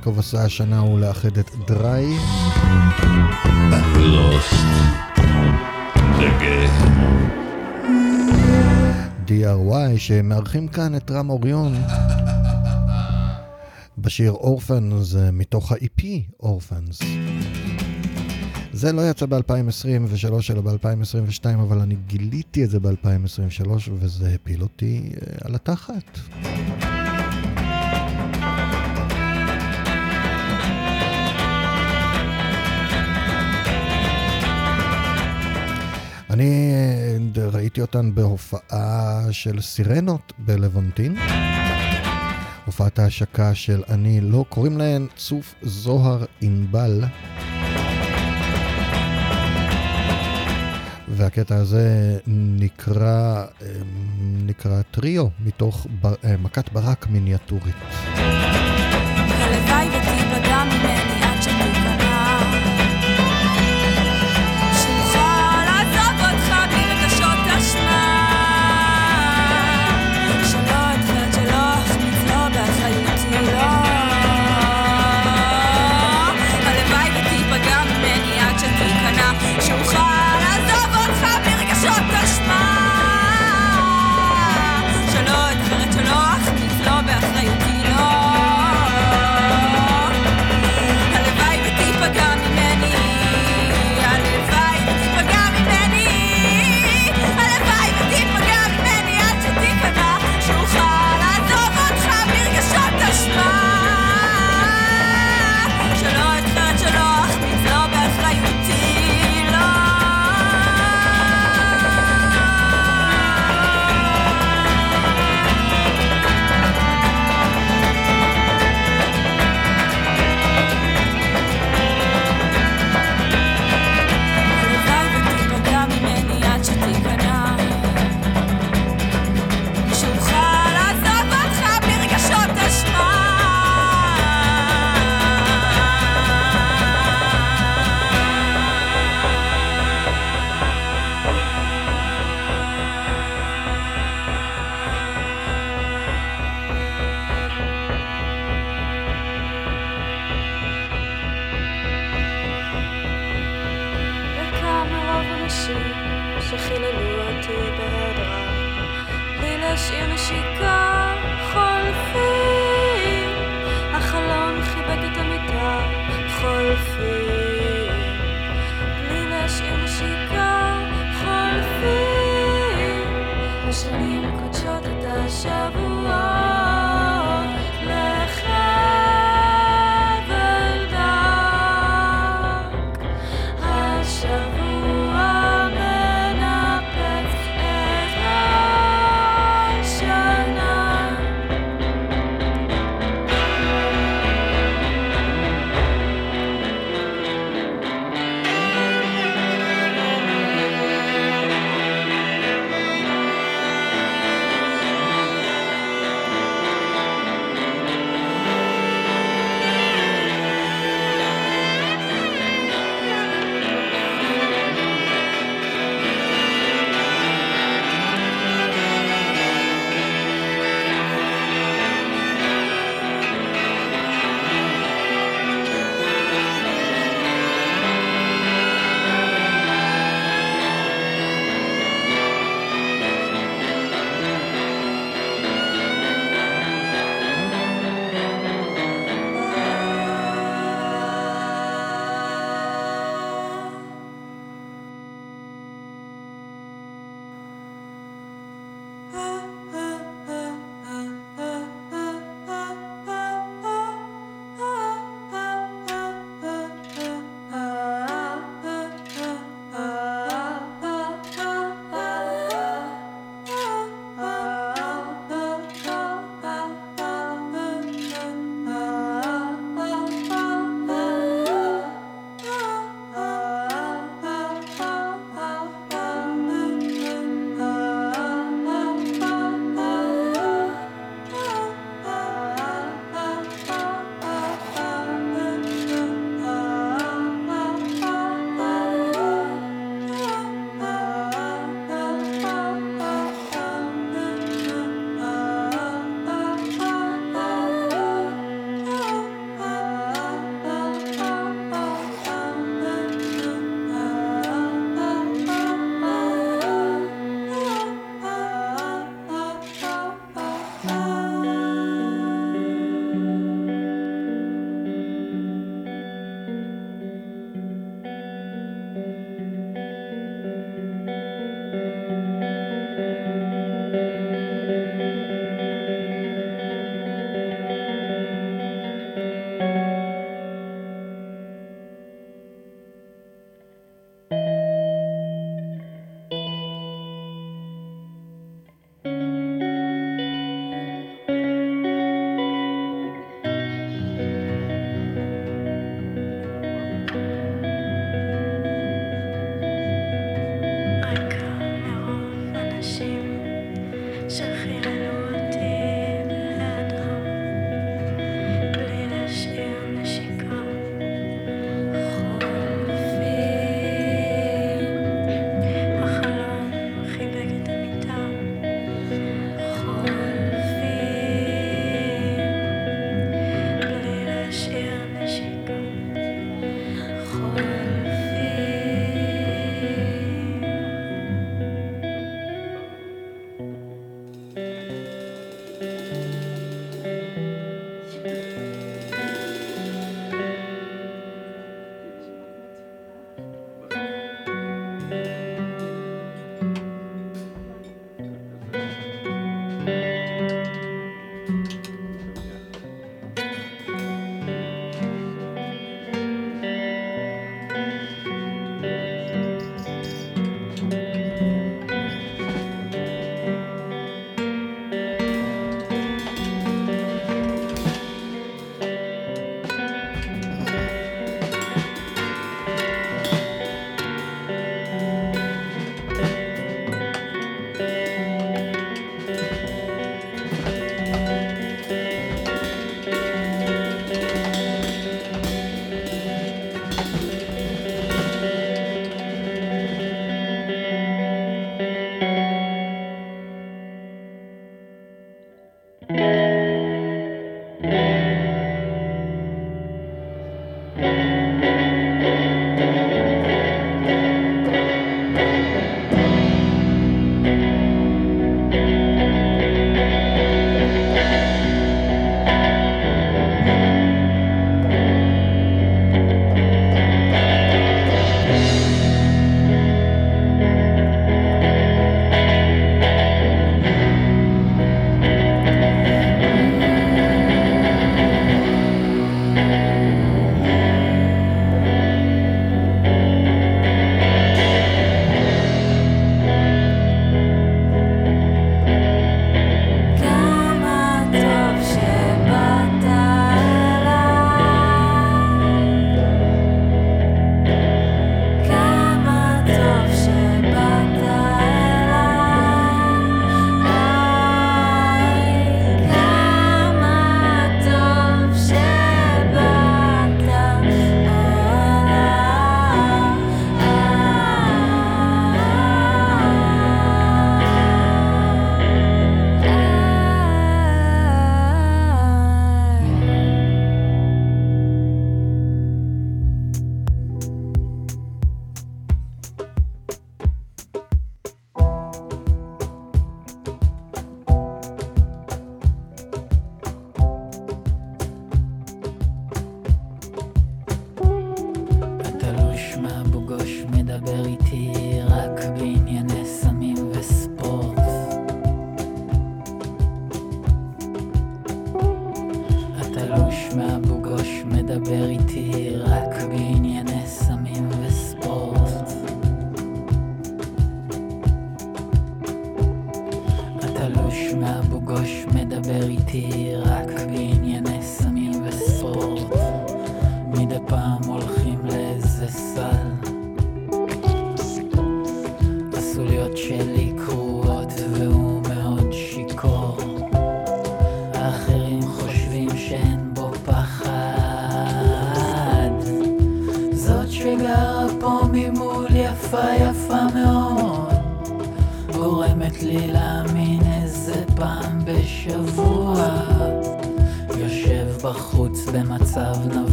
שקרקוב עשה השנה הוא לאחד את דריי. DRY שמארחים כאן את רם אוריון בשיר אורפנס אה, מתוך ה-EP אורפנס. זה לא יצא ב-2023 אלא ב-2022, אבל אני גיליתי את זה ב-2023 וזה הפיל אותי אה, על התחת. ראיתי אותן בהופעה של סירנות בלוונטין. הופעת ההשקה של אני לא, קוראים להן צוף זוהר ענבל. והקטע הזה נקרא, אמ, נקרא טריו מתוך בר, אה, מכת ברק מיניאטורית. הלוואי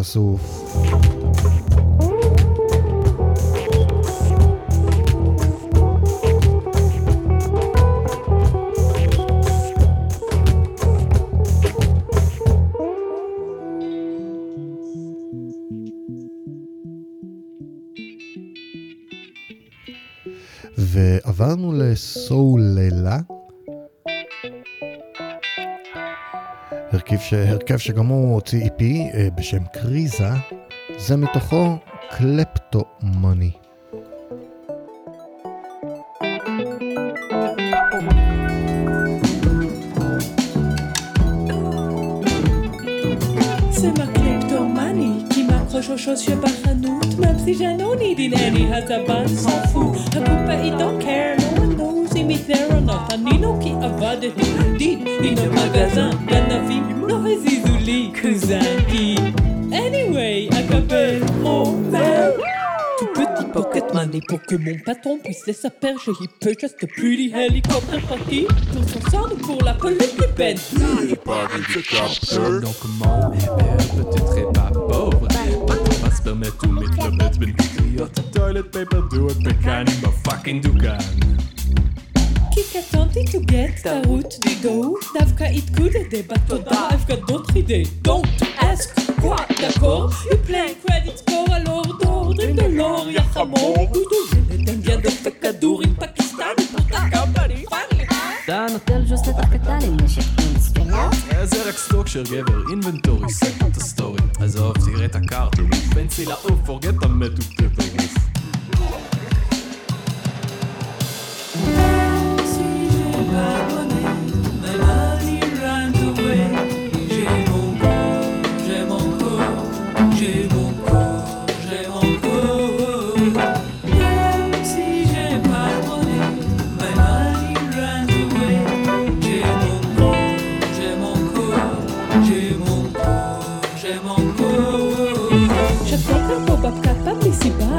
和舒服。הרכב שגם הוא הוציא EP אה, בשם קריזה, זה מתוכו קלפטומני. Aux choses שבחנות même si je no need in any הזבן s'en fout הקופאית don't care no one knows אם היא there or not אני לא כי עבדתי דין הנה que mon patron puisse s'apercher, il peut juste plus les hélicoptères partis pour son sang pour la police de Ben. Il est pas capture. Donc mon peut-être est pas pauvre. Patron va se permettre tout mettre le bête, ben patriote. Toilet paper, do it, pecan, ma fucking dugan. Qui attendait to get sa route du dos? D'Afka it could des bateaux, d'Afka d'autres idées. Don't ask quoi d'accord You play credit score על אורד אורדרים דולור יא חמור דודו ילד אנדיאן דופק כדור עם פקיסטני פתח קמפני פאנלי אתה נוטל ג'וסטת קטן עם נשק זה רק סטוק של גבר, אינבנטורי, סגר את הסטורי עזוב, תראה את הקארט, פנסי לעוף, פורגט את J'ai mon cours, j'ai mon co si j'ai pas mon nez, my money runs away. J'ai mon co, j'ai mon cours, j'ai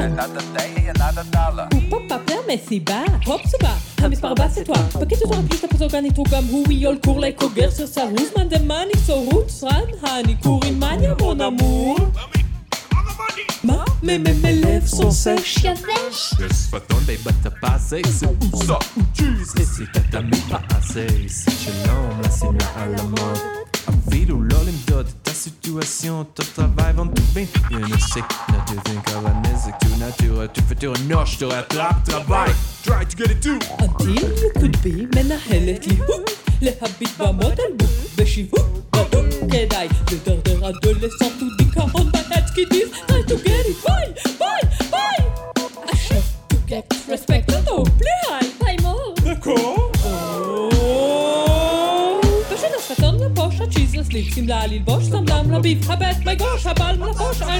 Another day, another dollar. Ooh, למסיבה, הופ סובה, המספר טועה. בקיצור הפגיש לפזוג הניתוק גם הוא ויול קורלי קוגר סרסר הוזמן דמאני צורות סרן הניכור עם מניה מון אמור. מה? ממלב סוסש יבש? שפתון די בטפסי, זה אוסה, ג'יז, הסית את המפעסי, שלום לשים לעלמות. אפילו לא למדוד situation, ton travail vend tout bien. Je ne sais que ne devient la musique, tu nature, tu futur tu travail. Try to get it too. Until you could be, adolescent tout dit on balade qui disent try to get it, bye. I have to get respect, don't play high, time Muslim, la lil bosh, lam lam la habet, my gosh, habal, la bosh, I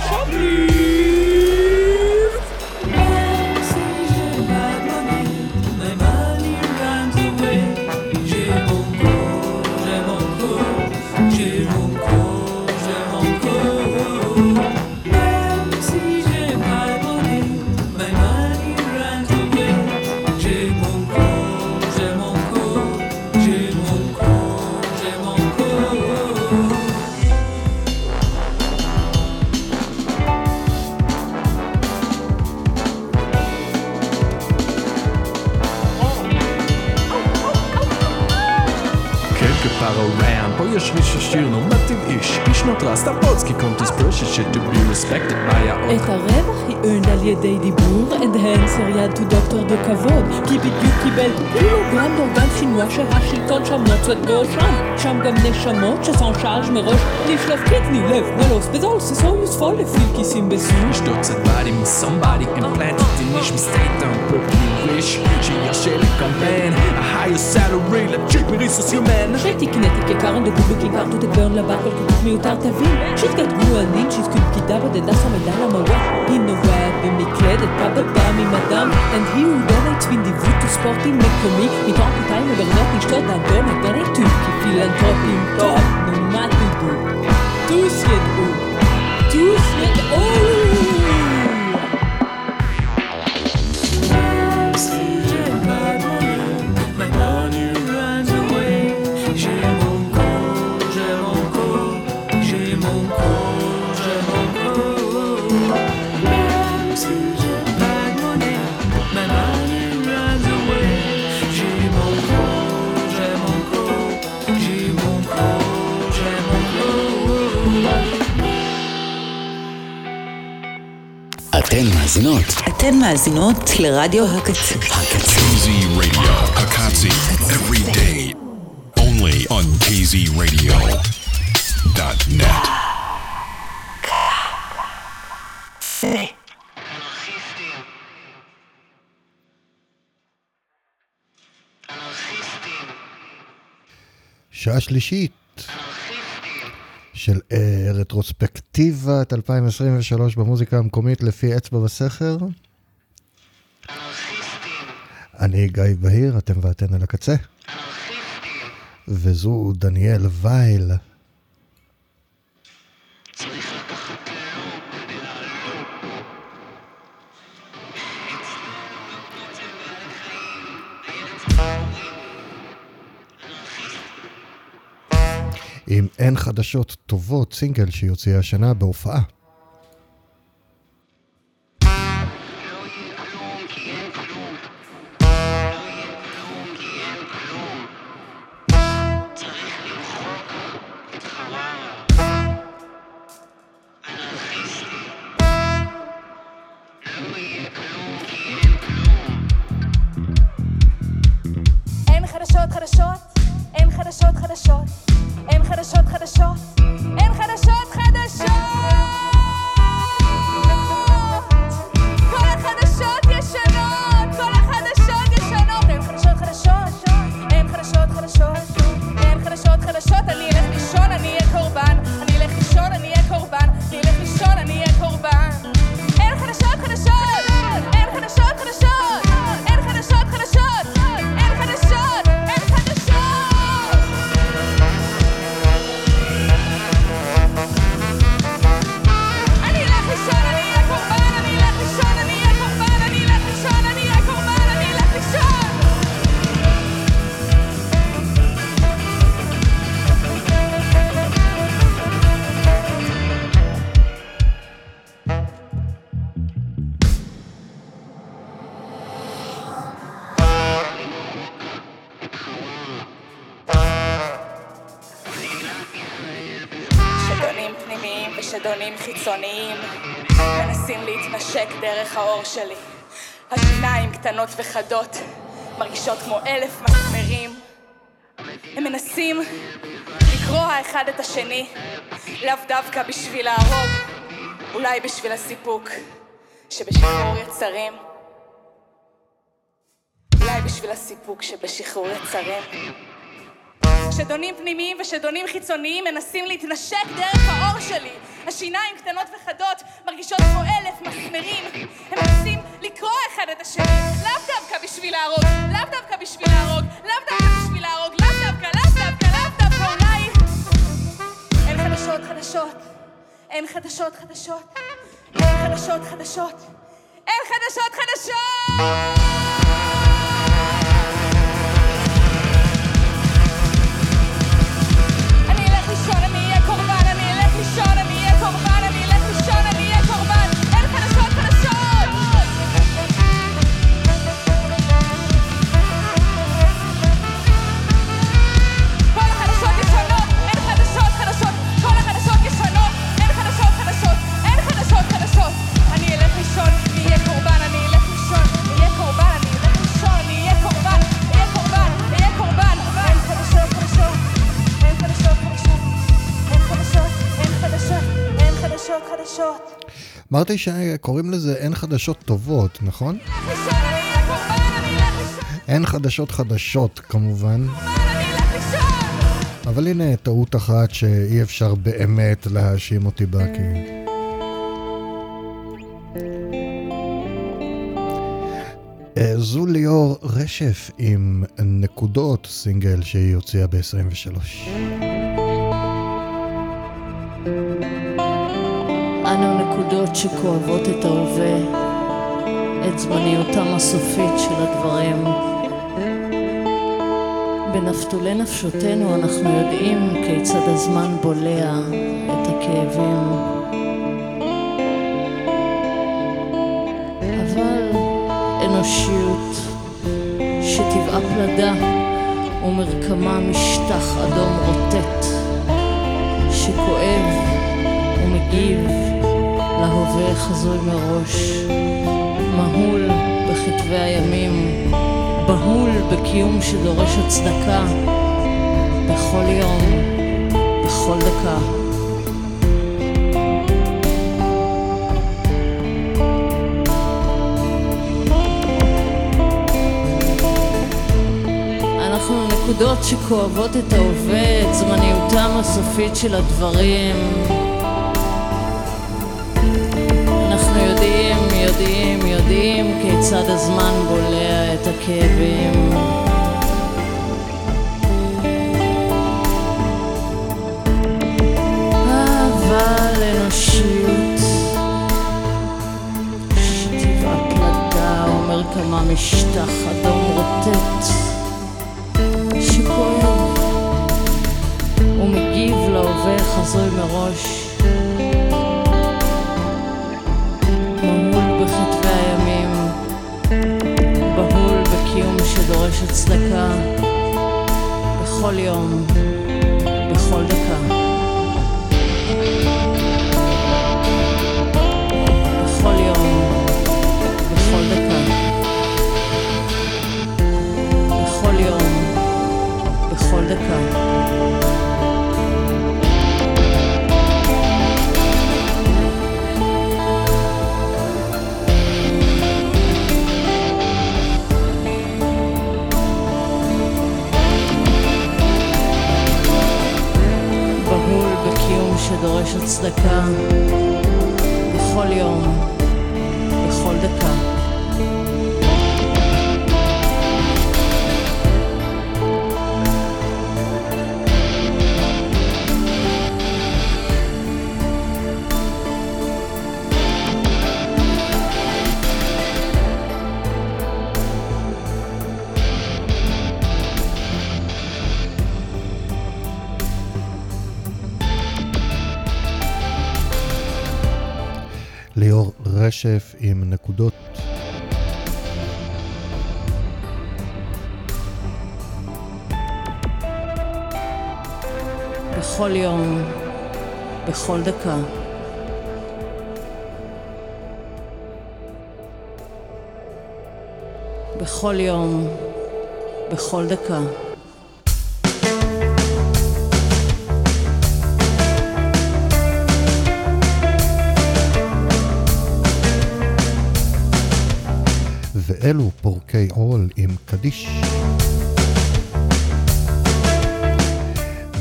יש מישהו שיר נורמטיב איש, איש נותרה, סתם בוצקי קונטוס פרשת shit to be respected by our את הרווח היא earned על ידי דיבור and answer יד to דוקטור בכבוד כי בדיוק קיבל קילוגרם דורגן שינוע שהשלטון שם נוצת בראשם שם גם נשמות שסון שארג' מראש לשלוף קדני לב מלוס בזול סיסו יוספול לפי כיסים בסור אשתו קצת body עם somebody implanted in איש מסטייט דאון פרקלי wish שירשה לקמפיין a higher salary legit מריסוס human שתקנתי כקרן דגובו כיכר תות הגברן לבר כל כתוב מיותר תבין שהתקדמו הנין שהזכו פקידה בודדה סמדה למרוח היא נובעת במקלדת בבא ממדם and he who donates באינדיבידו ספורטי מקומי מתוך פיתיים וברנות נשתות האדון הדונטים כפילנטרופים טוב מאזינות לרדיו הקצה. KZ Radio, Akatsi, every day. Only on KZ Radio. www.radioclub.net. שעה שלישית של אה, רטרוספקטיבת 2023 במוזיקה המקומית לפי אצבע אני גיא בהיר, אתם ואתן על הקצה. וזו דניאל וייל. עם אין חדשות טובות, סינגל שהיא הוציאה השנה בהופעה. חיצוניים מנסים להתנשק דרך האור שלי. השיניים קטנות וחדות, מרגישות כמו אלף מסמרים. הם מנסים לקרוע האחד את השני, לאו דווקא בשביל להרוג, אולי בשביל הסיפוק שבשחרור יצרים. אולי בשביל הסיפוק שבשחרור יצרים. שדונים פנימיים ושדונים חיצוניים מנסים להתנשק דרך האור שלי. השיניים קטנות וחדות, מרגישות כמו אלף מסמרים. הם מנסים לקרוע אחד את השני, לאו דווקא בשביל להרוג, לאו דווקא בשביל להרוג, לאו דווקא בשביל להרוג, לאו דווקא, לאו דווקא, לאו דווקא, אולי... אין חדשות חדשות, אין חדשות חדשות, אין חדשות חדשות, אין חדשות חדשות! אמרתי שקוראים לזה אין חדשות טובות, נכון? אין חדשות חדשות, כמובן. אבל הנה טעות אחת שאי אפשר באמת להאשים אותי בה, כי... אה, זו ליאור רשף עם נקודות, סינגל שהיא הוציאה ב-23. אנו נקודות שכואבות את ההווה, את זמניותם הסופית של הדברים. בנפתולי נפשותנו אנחנו יודעים כיצד הזמן בולע את הכאבים. אבל אנושיות שטבעה פלדה ומרקמה משטח אדום רוטט שכואב ומגיב להווה חזוי מראש, מהול בכתבי הימים, בהול בקיום שדורש הצדקה, בכל יום, בכל דקה. נקודות שכואבות את ההווה, את זמניותם הסופית של הדברים, יודעים, יודעים, כיצד הזמן בולע את הכאבים. אבל אנושיות שטבעה פלדה אומר כמה משטח אדום רוטט שכואב ומגיב להווה חזוי מראש בקיום שדורש הצדקה בכל יום, שדורש הצדקה. בכל יום, בכל דקה. רשף עם נקודות. בכל יום, בכל דקה. בכל יום, בכל דקה. ואלו פורקי עול עם קדיש.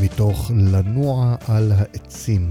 מתוך לנוע על העצים.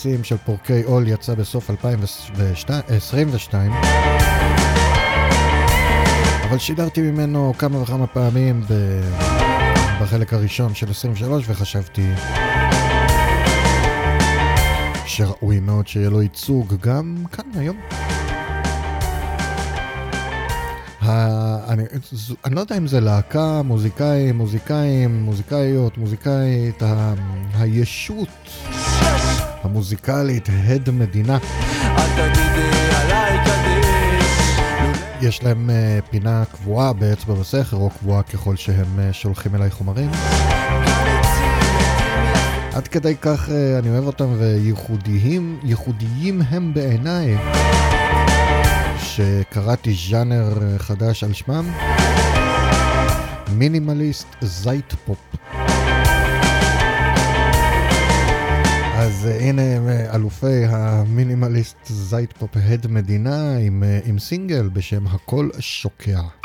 העצים של פורקי עול יצא בסוף 2022, אבל שידרתי ממנו כמה וכמה פעמים ב... בחלק הראשון של 23 וחשבתי שראוי מאוד שיהיה לו ייצוג גם כאן היום. אני, אני לא יודע אם זה להקה, מוזיקאים, מוזיקאים, מוזיקאיות, מוזיקאית, ה... הישות המוזיקלית, הד מדינה. יש להם uh, פינה קבועה באצבע בסכר, או קבועה ככל שהם uh, שולחים אליי חומרים. עד כדי כך uh, אני אוהב אותם וייחודיים, ייחודיים הם בעיניי, שקראתי ז'אנר אה, חדש על שמם, מינימליסט זייט פופ. אז uh, הנה הם אלופי המינימליסט זייט פופ הד מדינה עם, uh, עם סינגל בשם הכל שוקע.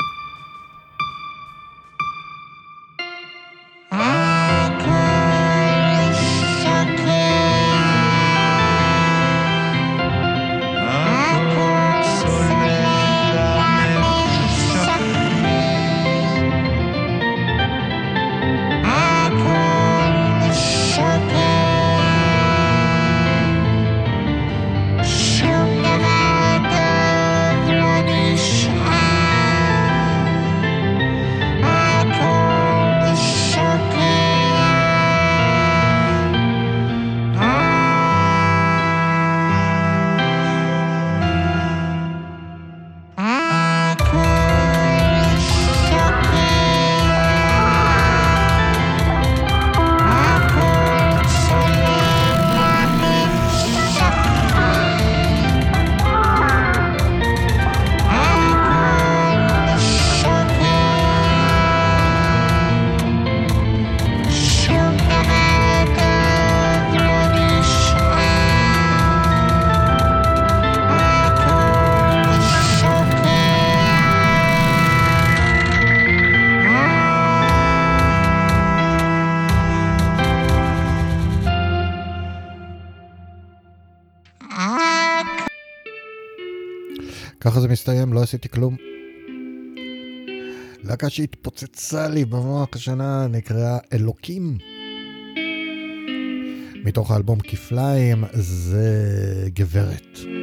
עשיתי כלום. להקה שהתפוצצה לי במוח השנה נקראה אלוקים. מתוך האלבום כפליים זה גברת.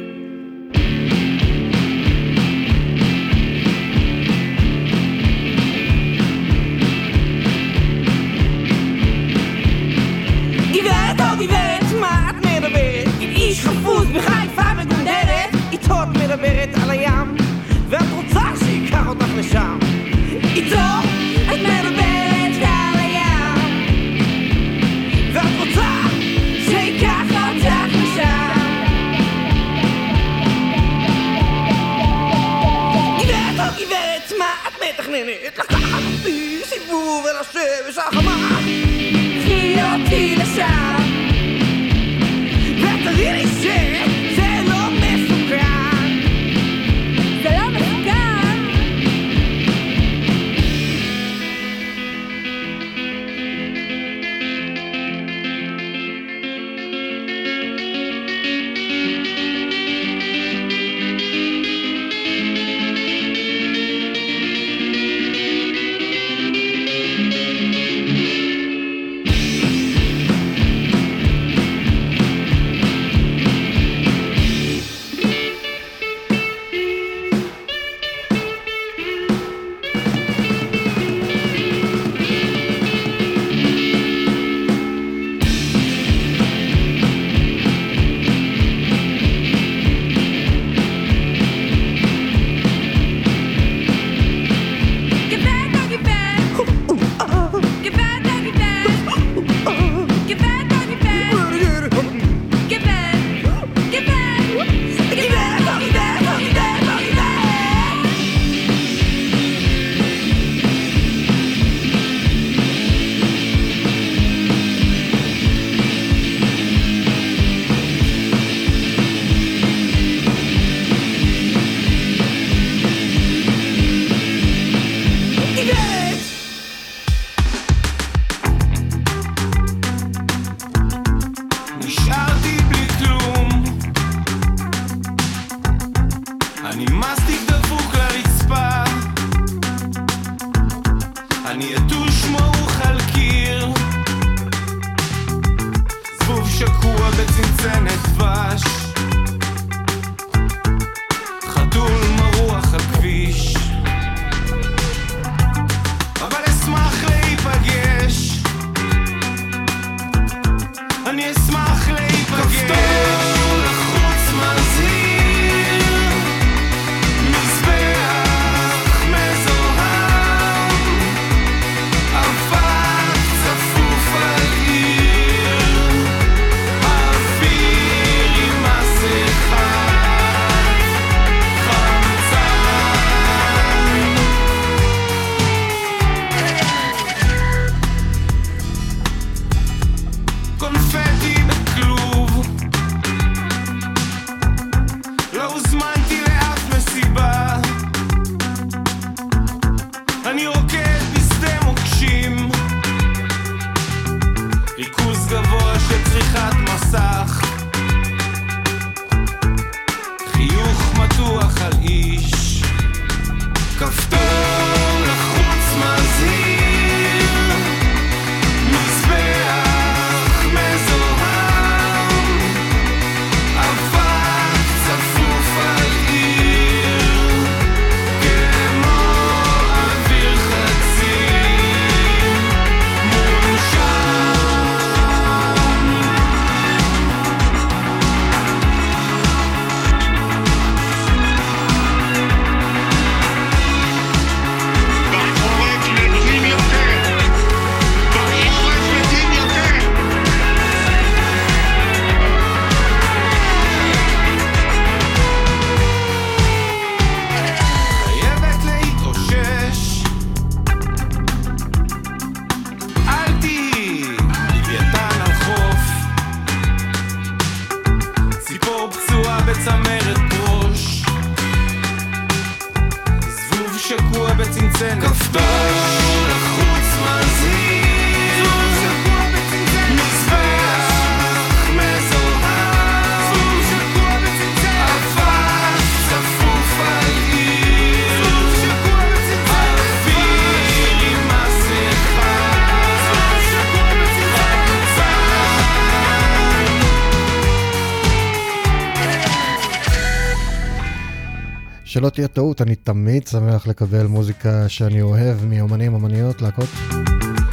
שלא תהיה טעות, אני תמיד שמח לקבל מוזיקה שאני אוהב מאומנים, אומניות, להקות.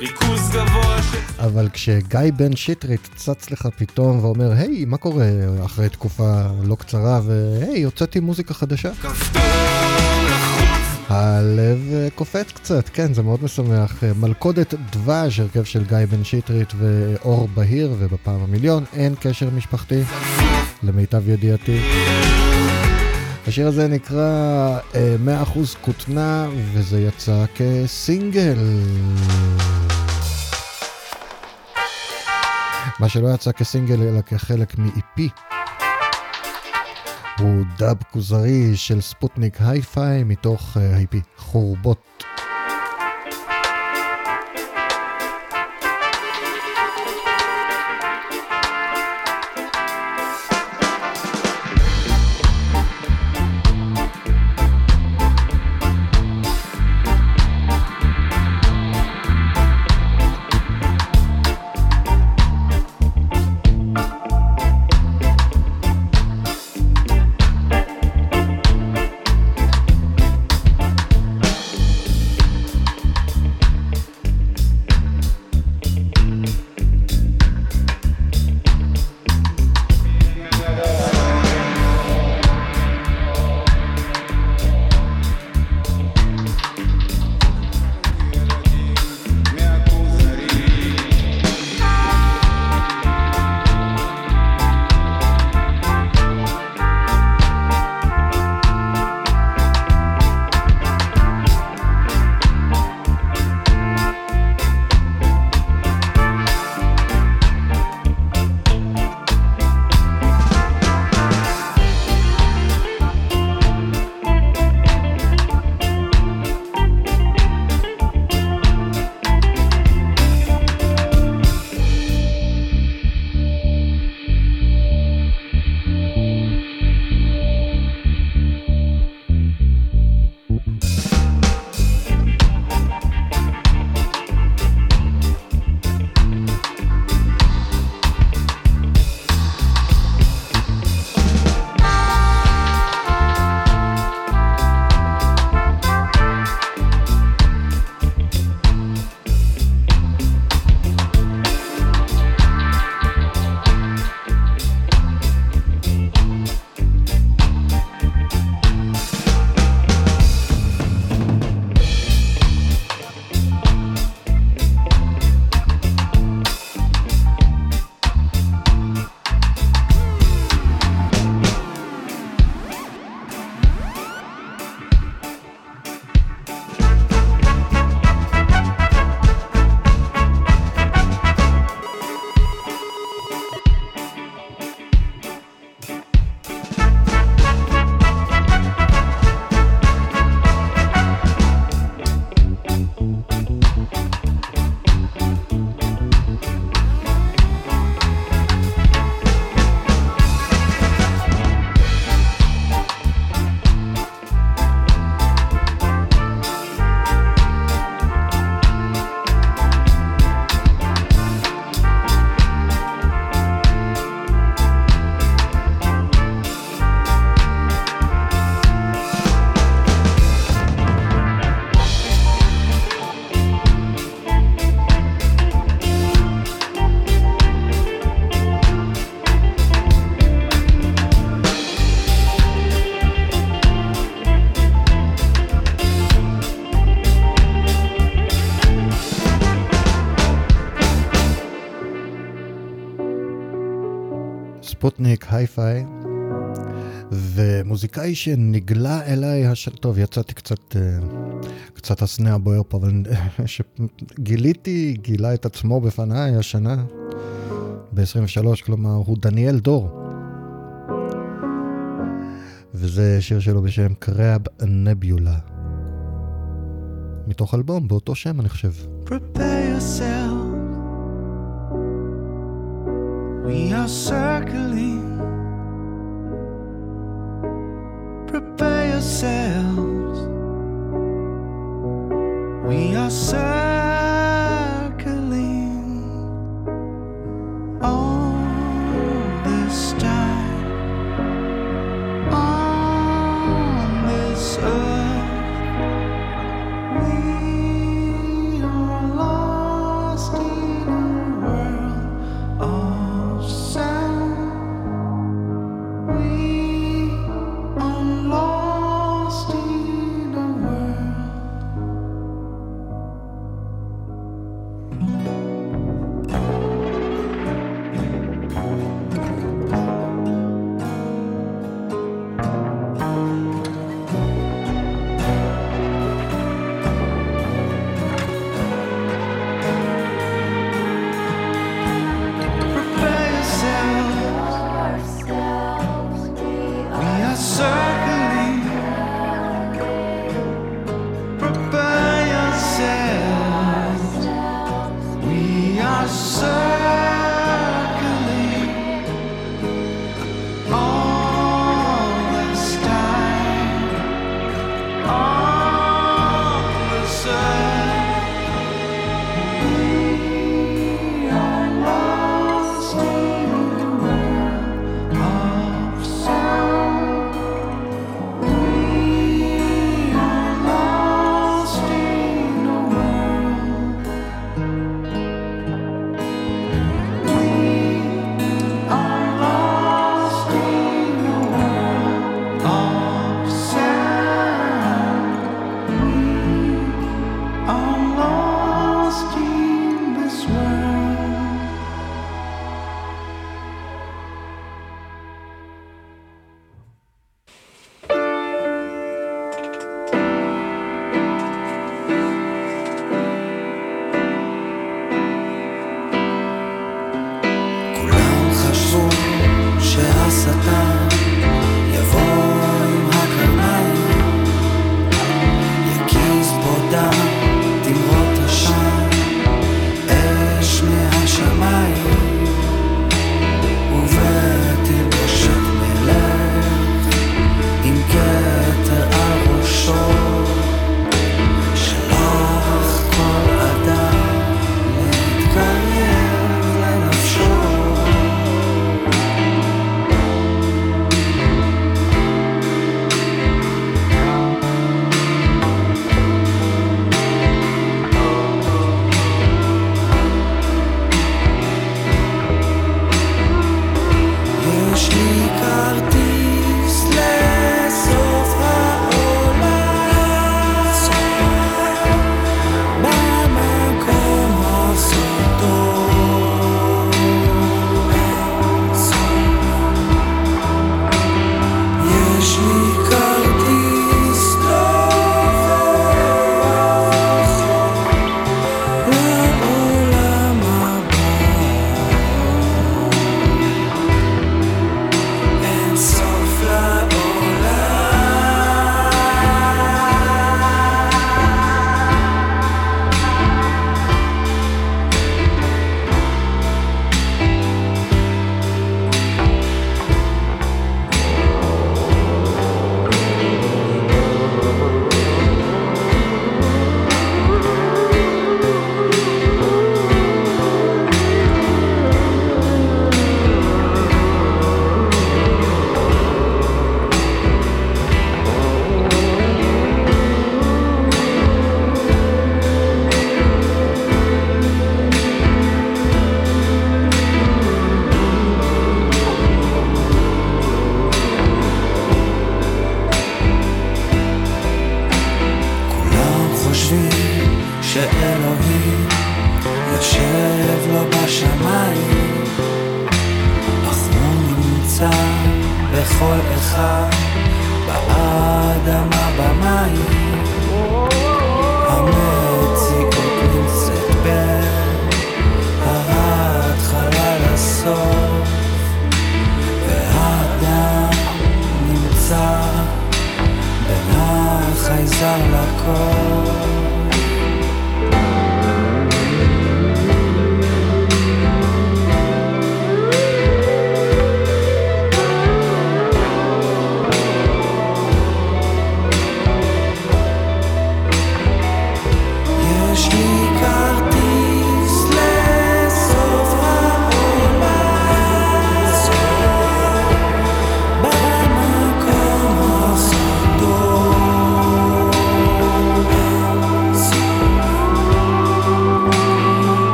ריכוז גבוה של אבל כשגיא בן שטרית צץ לך פתאום ואומר, היי, מה קורה אחרי תקופה לא קצרה, והי, הוצאתי מוזיקה חדשה. הלב אה, קופץ קצת, כן, זה מאוד משמח. אה, מלכודת דבש, הרכב של גיא בן שטרית ואור בהיר, ובפעם המיליון אין קשר משפחתי, למיטב ידיעתי. השיר הזה נקרא אה, 100% כותנה, וזה יצא כסינגל. מה שלא יצא כסינגל אלא כחלק מ-EP. הוא דאב כוזרי של ספוטניק היי-פיי מתוך אה, ה-EP חורבות. ביטניק היפי, ומוזיקאי שנגלה אליי, הש... טוב, יצאתי קצת, אה, קצת הסנה הבוער פה, אבל אה, שגיליתי, גילה את עצמו בפניי השנה, ב-23, כלומר, הוא דניאל דור. וזה שיר שלו בשם Crab Nebula. מתוך אלבום באותו שם, אני חושב. Prepare yourself. We are.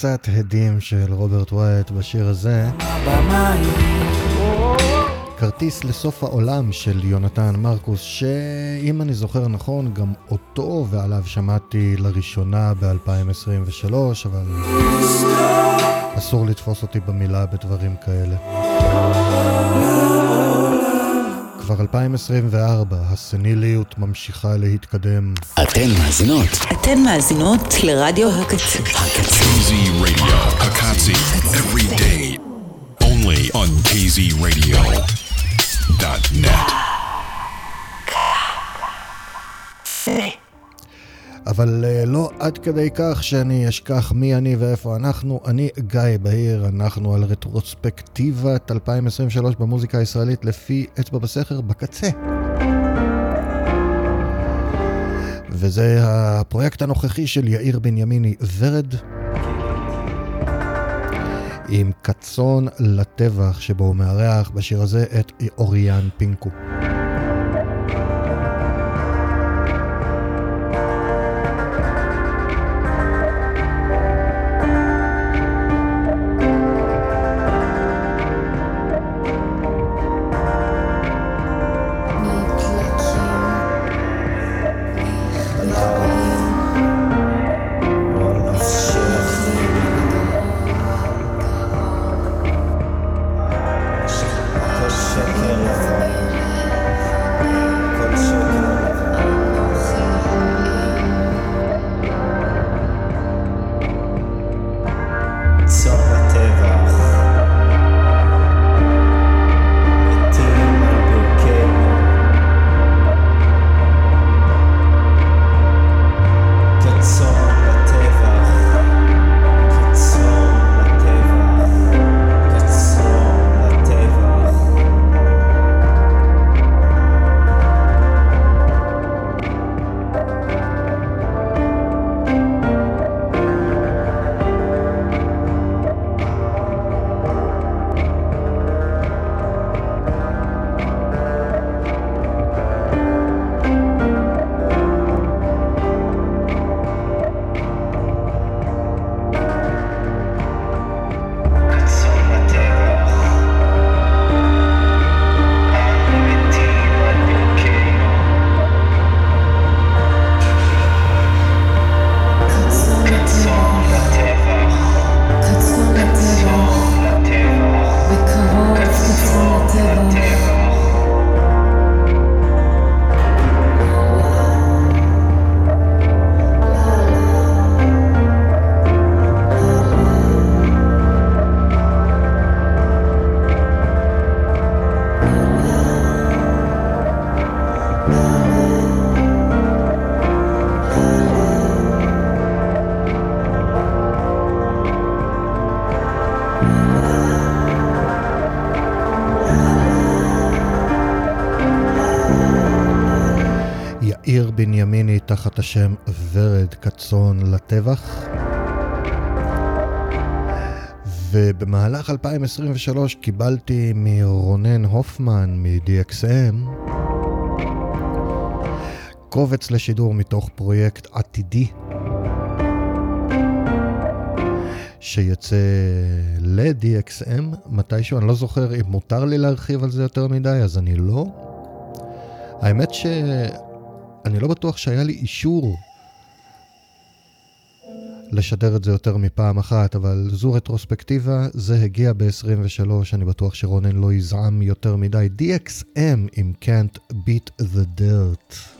מקצת הדים של רוברט ווייט בשיר הזה. כרטיס לסוף העולם של יונתן מרקוס, שאם אני זוכר נכון, גם אותו ועליו שמעתי לראשונה ב-2023, אבל אסור לתפוס אותי במילה בדברים כאלה. כבר 2024, הסניליות ממשיכה להתקדם. אתן מאזינות. אתן מאזינות לרדיו הקצה. Radio, Akatsi, every day. Only on KZRadio.net. אבל uh, לא עד כדי כך שאני אשכח מי אני ואיפה אנחנו. אני גיא בהיר, אנחנו על רטרוספקטיבת 2023 במוזיקה הישראלית לפי אצבע בסכר בקצה. וזה הפרויקט הנוכחי של יאיר בנימיני ורד. עם קצון לטבח, שבו הוא מארח בשיר הזה את אוריאן פינקו. השם ורד קצון לטבח. ובמהלך 2023 קיבלתי מרונן הופמן מ-DXM קובץ לשידור מתוך פרויקט עתידי שיצא ל-DXM מתישהו, אני לא זוכר אם מותר לי להרחיב על זה יותר מדי, אז אני לא. האמת אני לא בטוח שהיה לי אישור לשדר את זה יותר מפעם אחת, אבל זו רטרוספקטיבה, זה הגיע ב-23, אני בטוח שרונן לא יזעם יותר מדי. DXM עם Can't Beat the Dirt.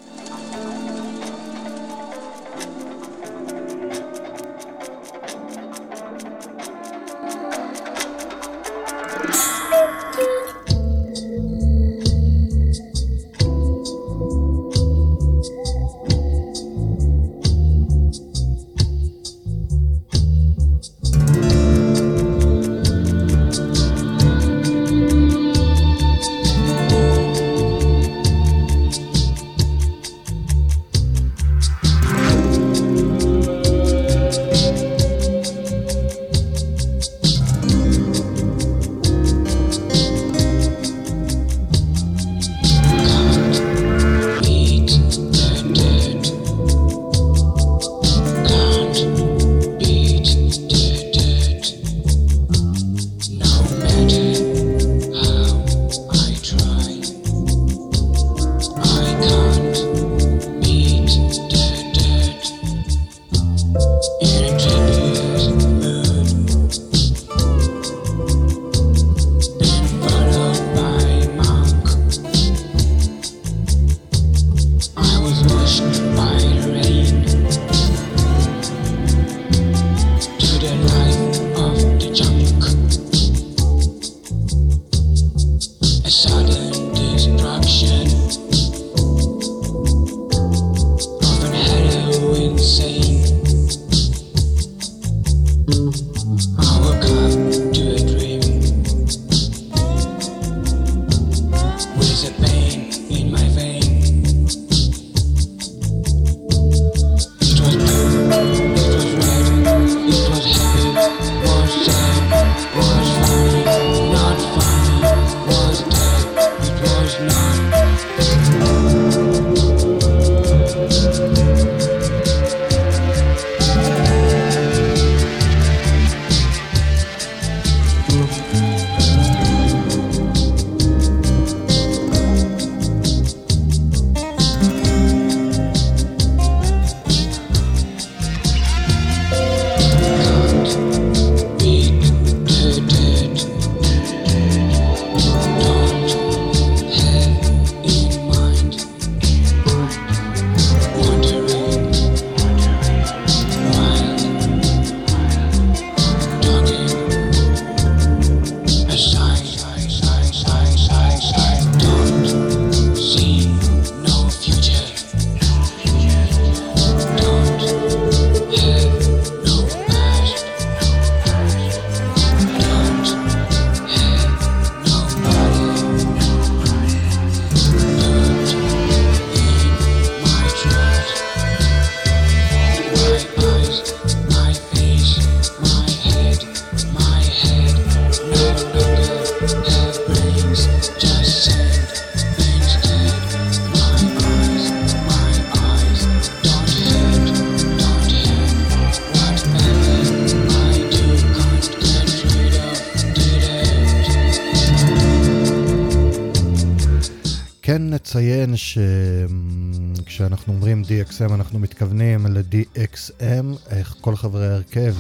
שכשאנחנו אומרים DXM אנחנו מתכוונים ל-DXM, איך כל חברי ההרכב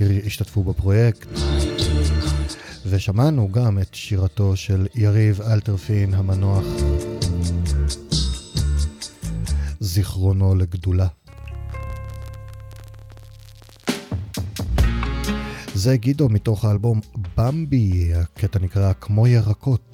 השתתפו בפרויקט. ושמענו גם את שירתו של יריב אלתרפין המנוח, זיכרונו לגדולה. זה גידו מתוך האלבום במבי, הקטע נקרא כמו ירקות.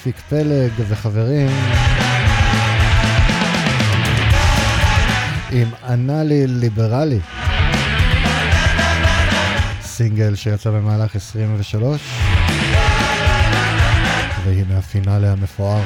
מפיק פלג וחברים. עם אנאלי ליברלי. סינגל שיצא במהלך 23. והנה הפינאלה המפואר.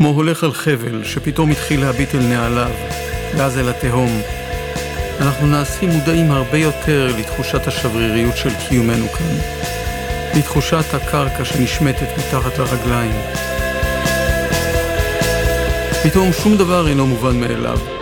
כמו הולך על חבל שפתאום התחיל להביט אל נעליו, ואז אל התהום. אנחנו נעשים מודעים הרבה יותר לתחושת השבריריות של קיומנו כאן, לתחושת הקרקע שנשמטת מתחת לרגליים. פתאום שום דבר אינו מובן מאליו.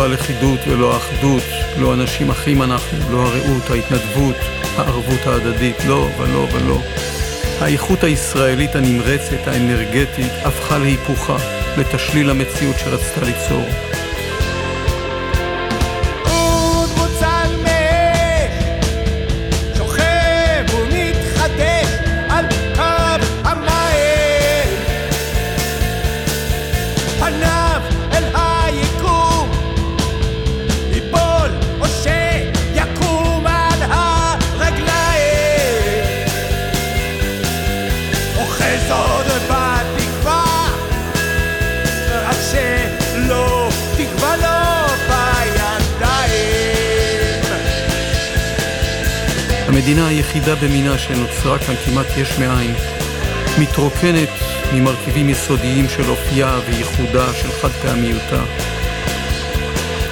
לא הלכידות ולא האחדות, לא אנשים אחים אנחנו, לא הרעות, ההתנדבות, הערבות ההדדית, לא ולא ולא. האיכות הישראלית הנמרצת, האנרגטית, הפכה להיפוכה, לתשליל המציאות שרצתה ליצור. המדינה היחידה במינה שנוצרה כאן כמעט יש מאין, מתרוקנת ממרכיבים יסודיים של אופייה וייחודה של חד פעמיותה.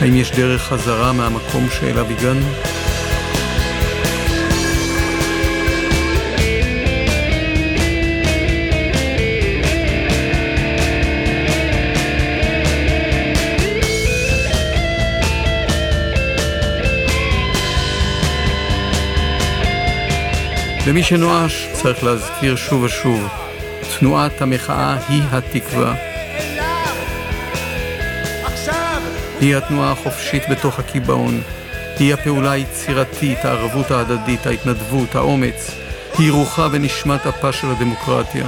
האם יש דרך חזרה מהמקום שאליו הגענו? למי שנואש צריך להזכיר שוב ושוב, תנועת המחאה היא התקווה. היא התנועה החופשית בתוך הקיבעון. היא הפעולה היצירתית, הערבות ההדדית, ההתנדבות, האומץ. היא רוחה ונשמת אפה של הדמוקרטיה.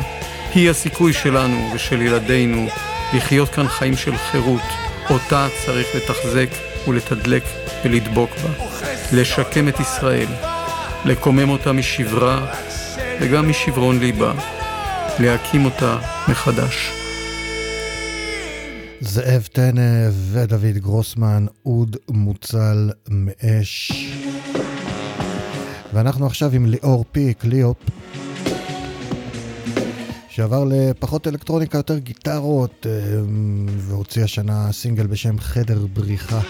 היא הסיכוי שלנו ושל ילדינו לחיות כאן חיים של חירות, אותה צריך לתחזק ולתדלק ולדבוק בה. לשקם את ישראל, לקומם אותה משברה וגם משברון ליבה, להקים אותה מחדש. זאב טנא ודוד גרוסמן, אוד מוצל מאש. ואנחנו עכשיו עם ליאור פיק, ליאופ, שעבר לפחות אלקטרוניקה, יותר גיטרות, אה, והוציא השנה סינגל בשם חדר בריחה.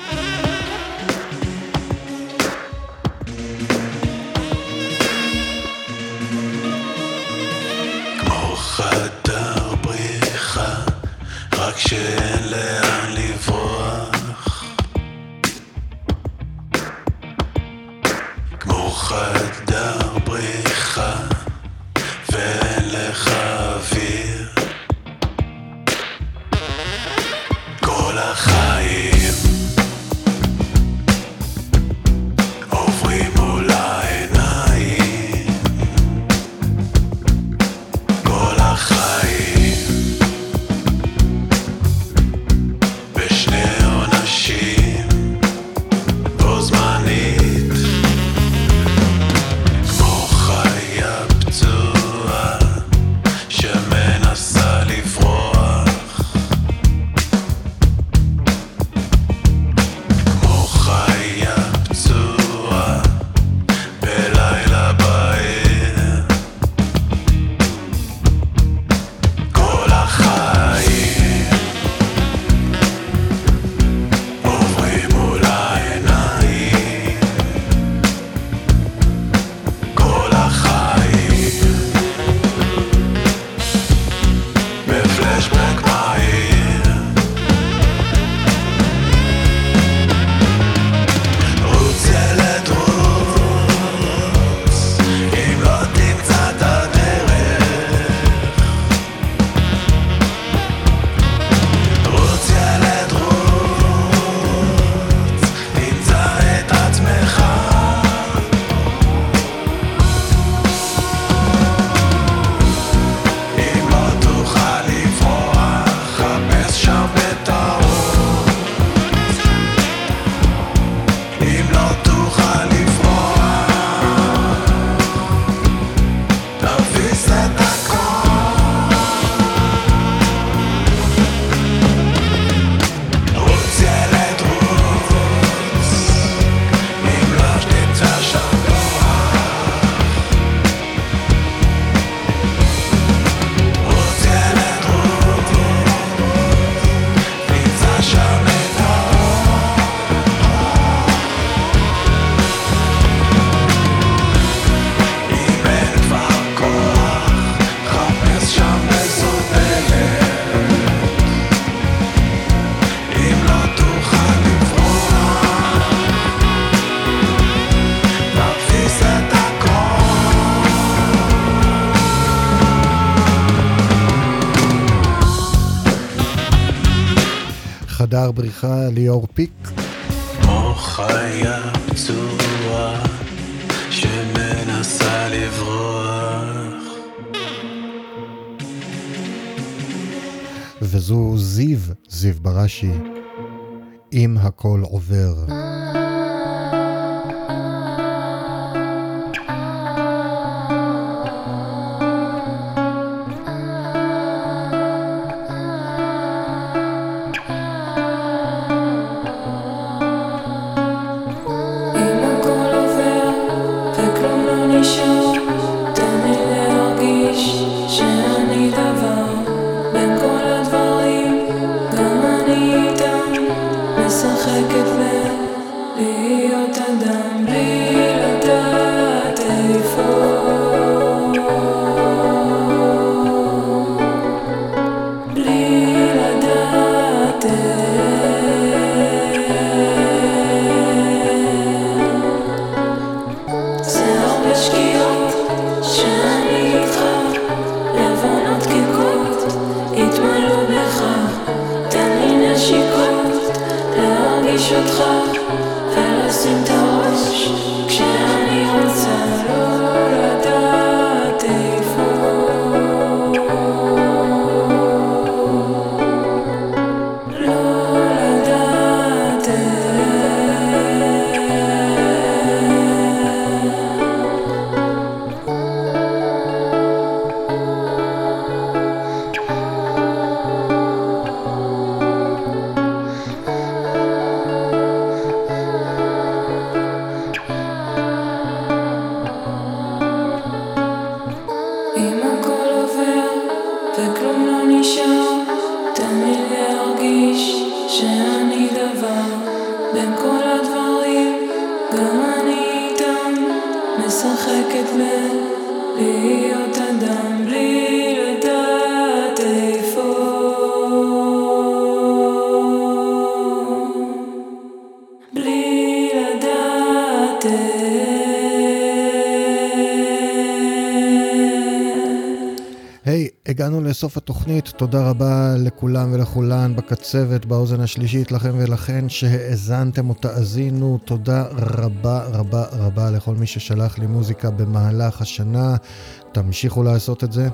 רק está בריחה ליאור פיק. כמו חיה פצועה שמנסה לברוח וזו זיו, זיו בראשי, אם הכל עובר. לסוף התוכנית, תודה רבה לכולם ולכולן בקצבת, באוזן השלישית, לכם ולכן שהאזנתם או תאזינו, תודה רבה רבה רבה לכל מי ששלח לי מוזיקה במהלך השנה, תמשיכו לעשות את זה.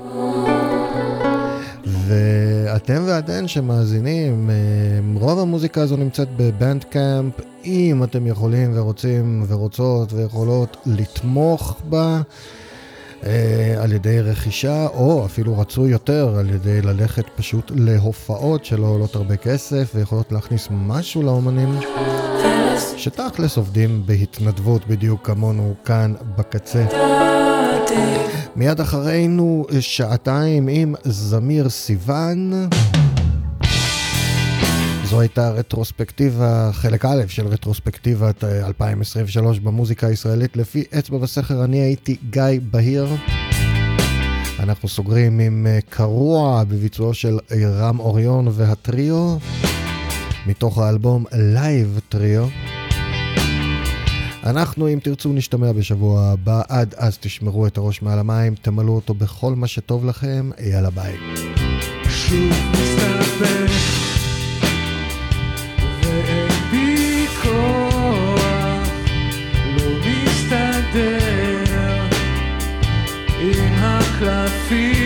ואתם ואתן שמאזינים, אה, רוב המוזיקה הזו נמצאת בבנד קאמפ, אם אתם יכולים ורוצים ורוצות ויכולות לתמוך בה. אה, על ידי רכישה, או אפילו רצוי יותר, על ידי ללכת פשוט להופעות שלא עולות הרבה כסף ויכולות להכניס משהו לאומנים, שתכלס עובדים בהתנדבות בדיוק כמונו כאן בקצה. מיד אחרינו שעתיים עם זמיר סיוון. זו הייתה רטרוספקטיבה, חלק א' של רטרוספקטיבת אה, 2023 במוזיקה הישראלית. לפי אצבע בסכר אני הייתי גיא בהיר. אנחנו סוגרים עם אה, קרוע בביצועו של רם אוריון והטריו, מתוך האלבום Live Trio. אנחנו, אם תרצו, נשתמע בשבוע הבא. עד אז תשמרו את הראש מעל המים, תמלאו אותו בכל מה שטוב לכם. יאללה ביי. שוב מסתבך ואין Feel.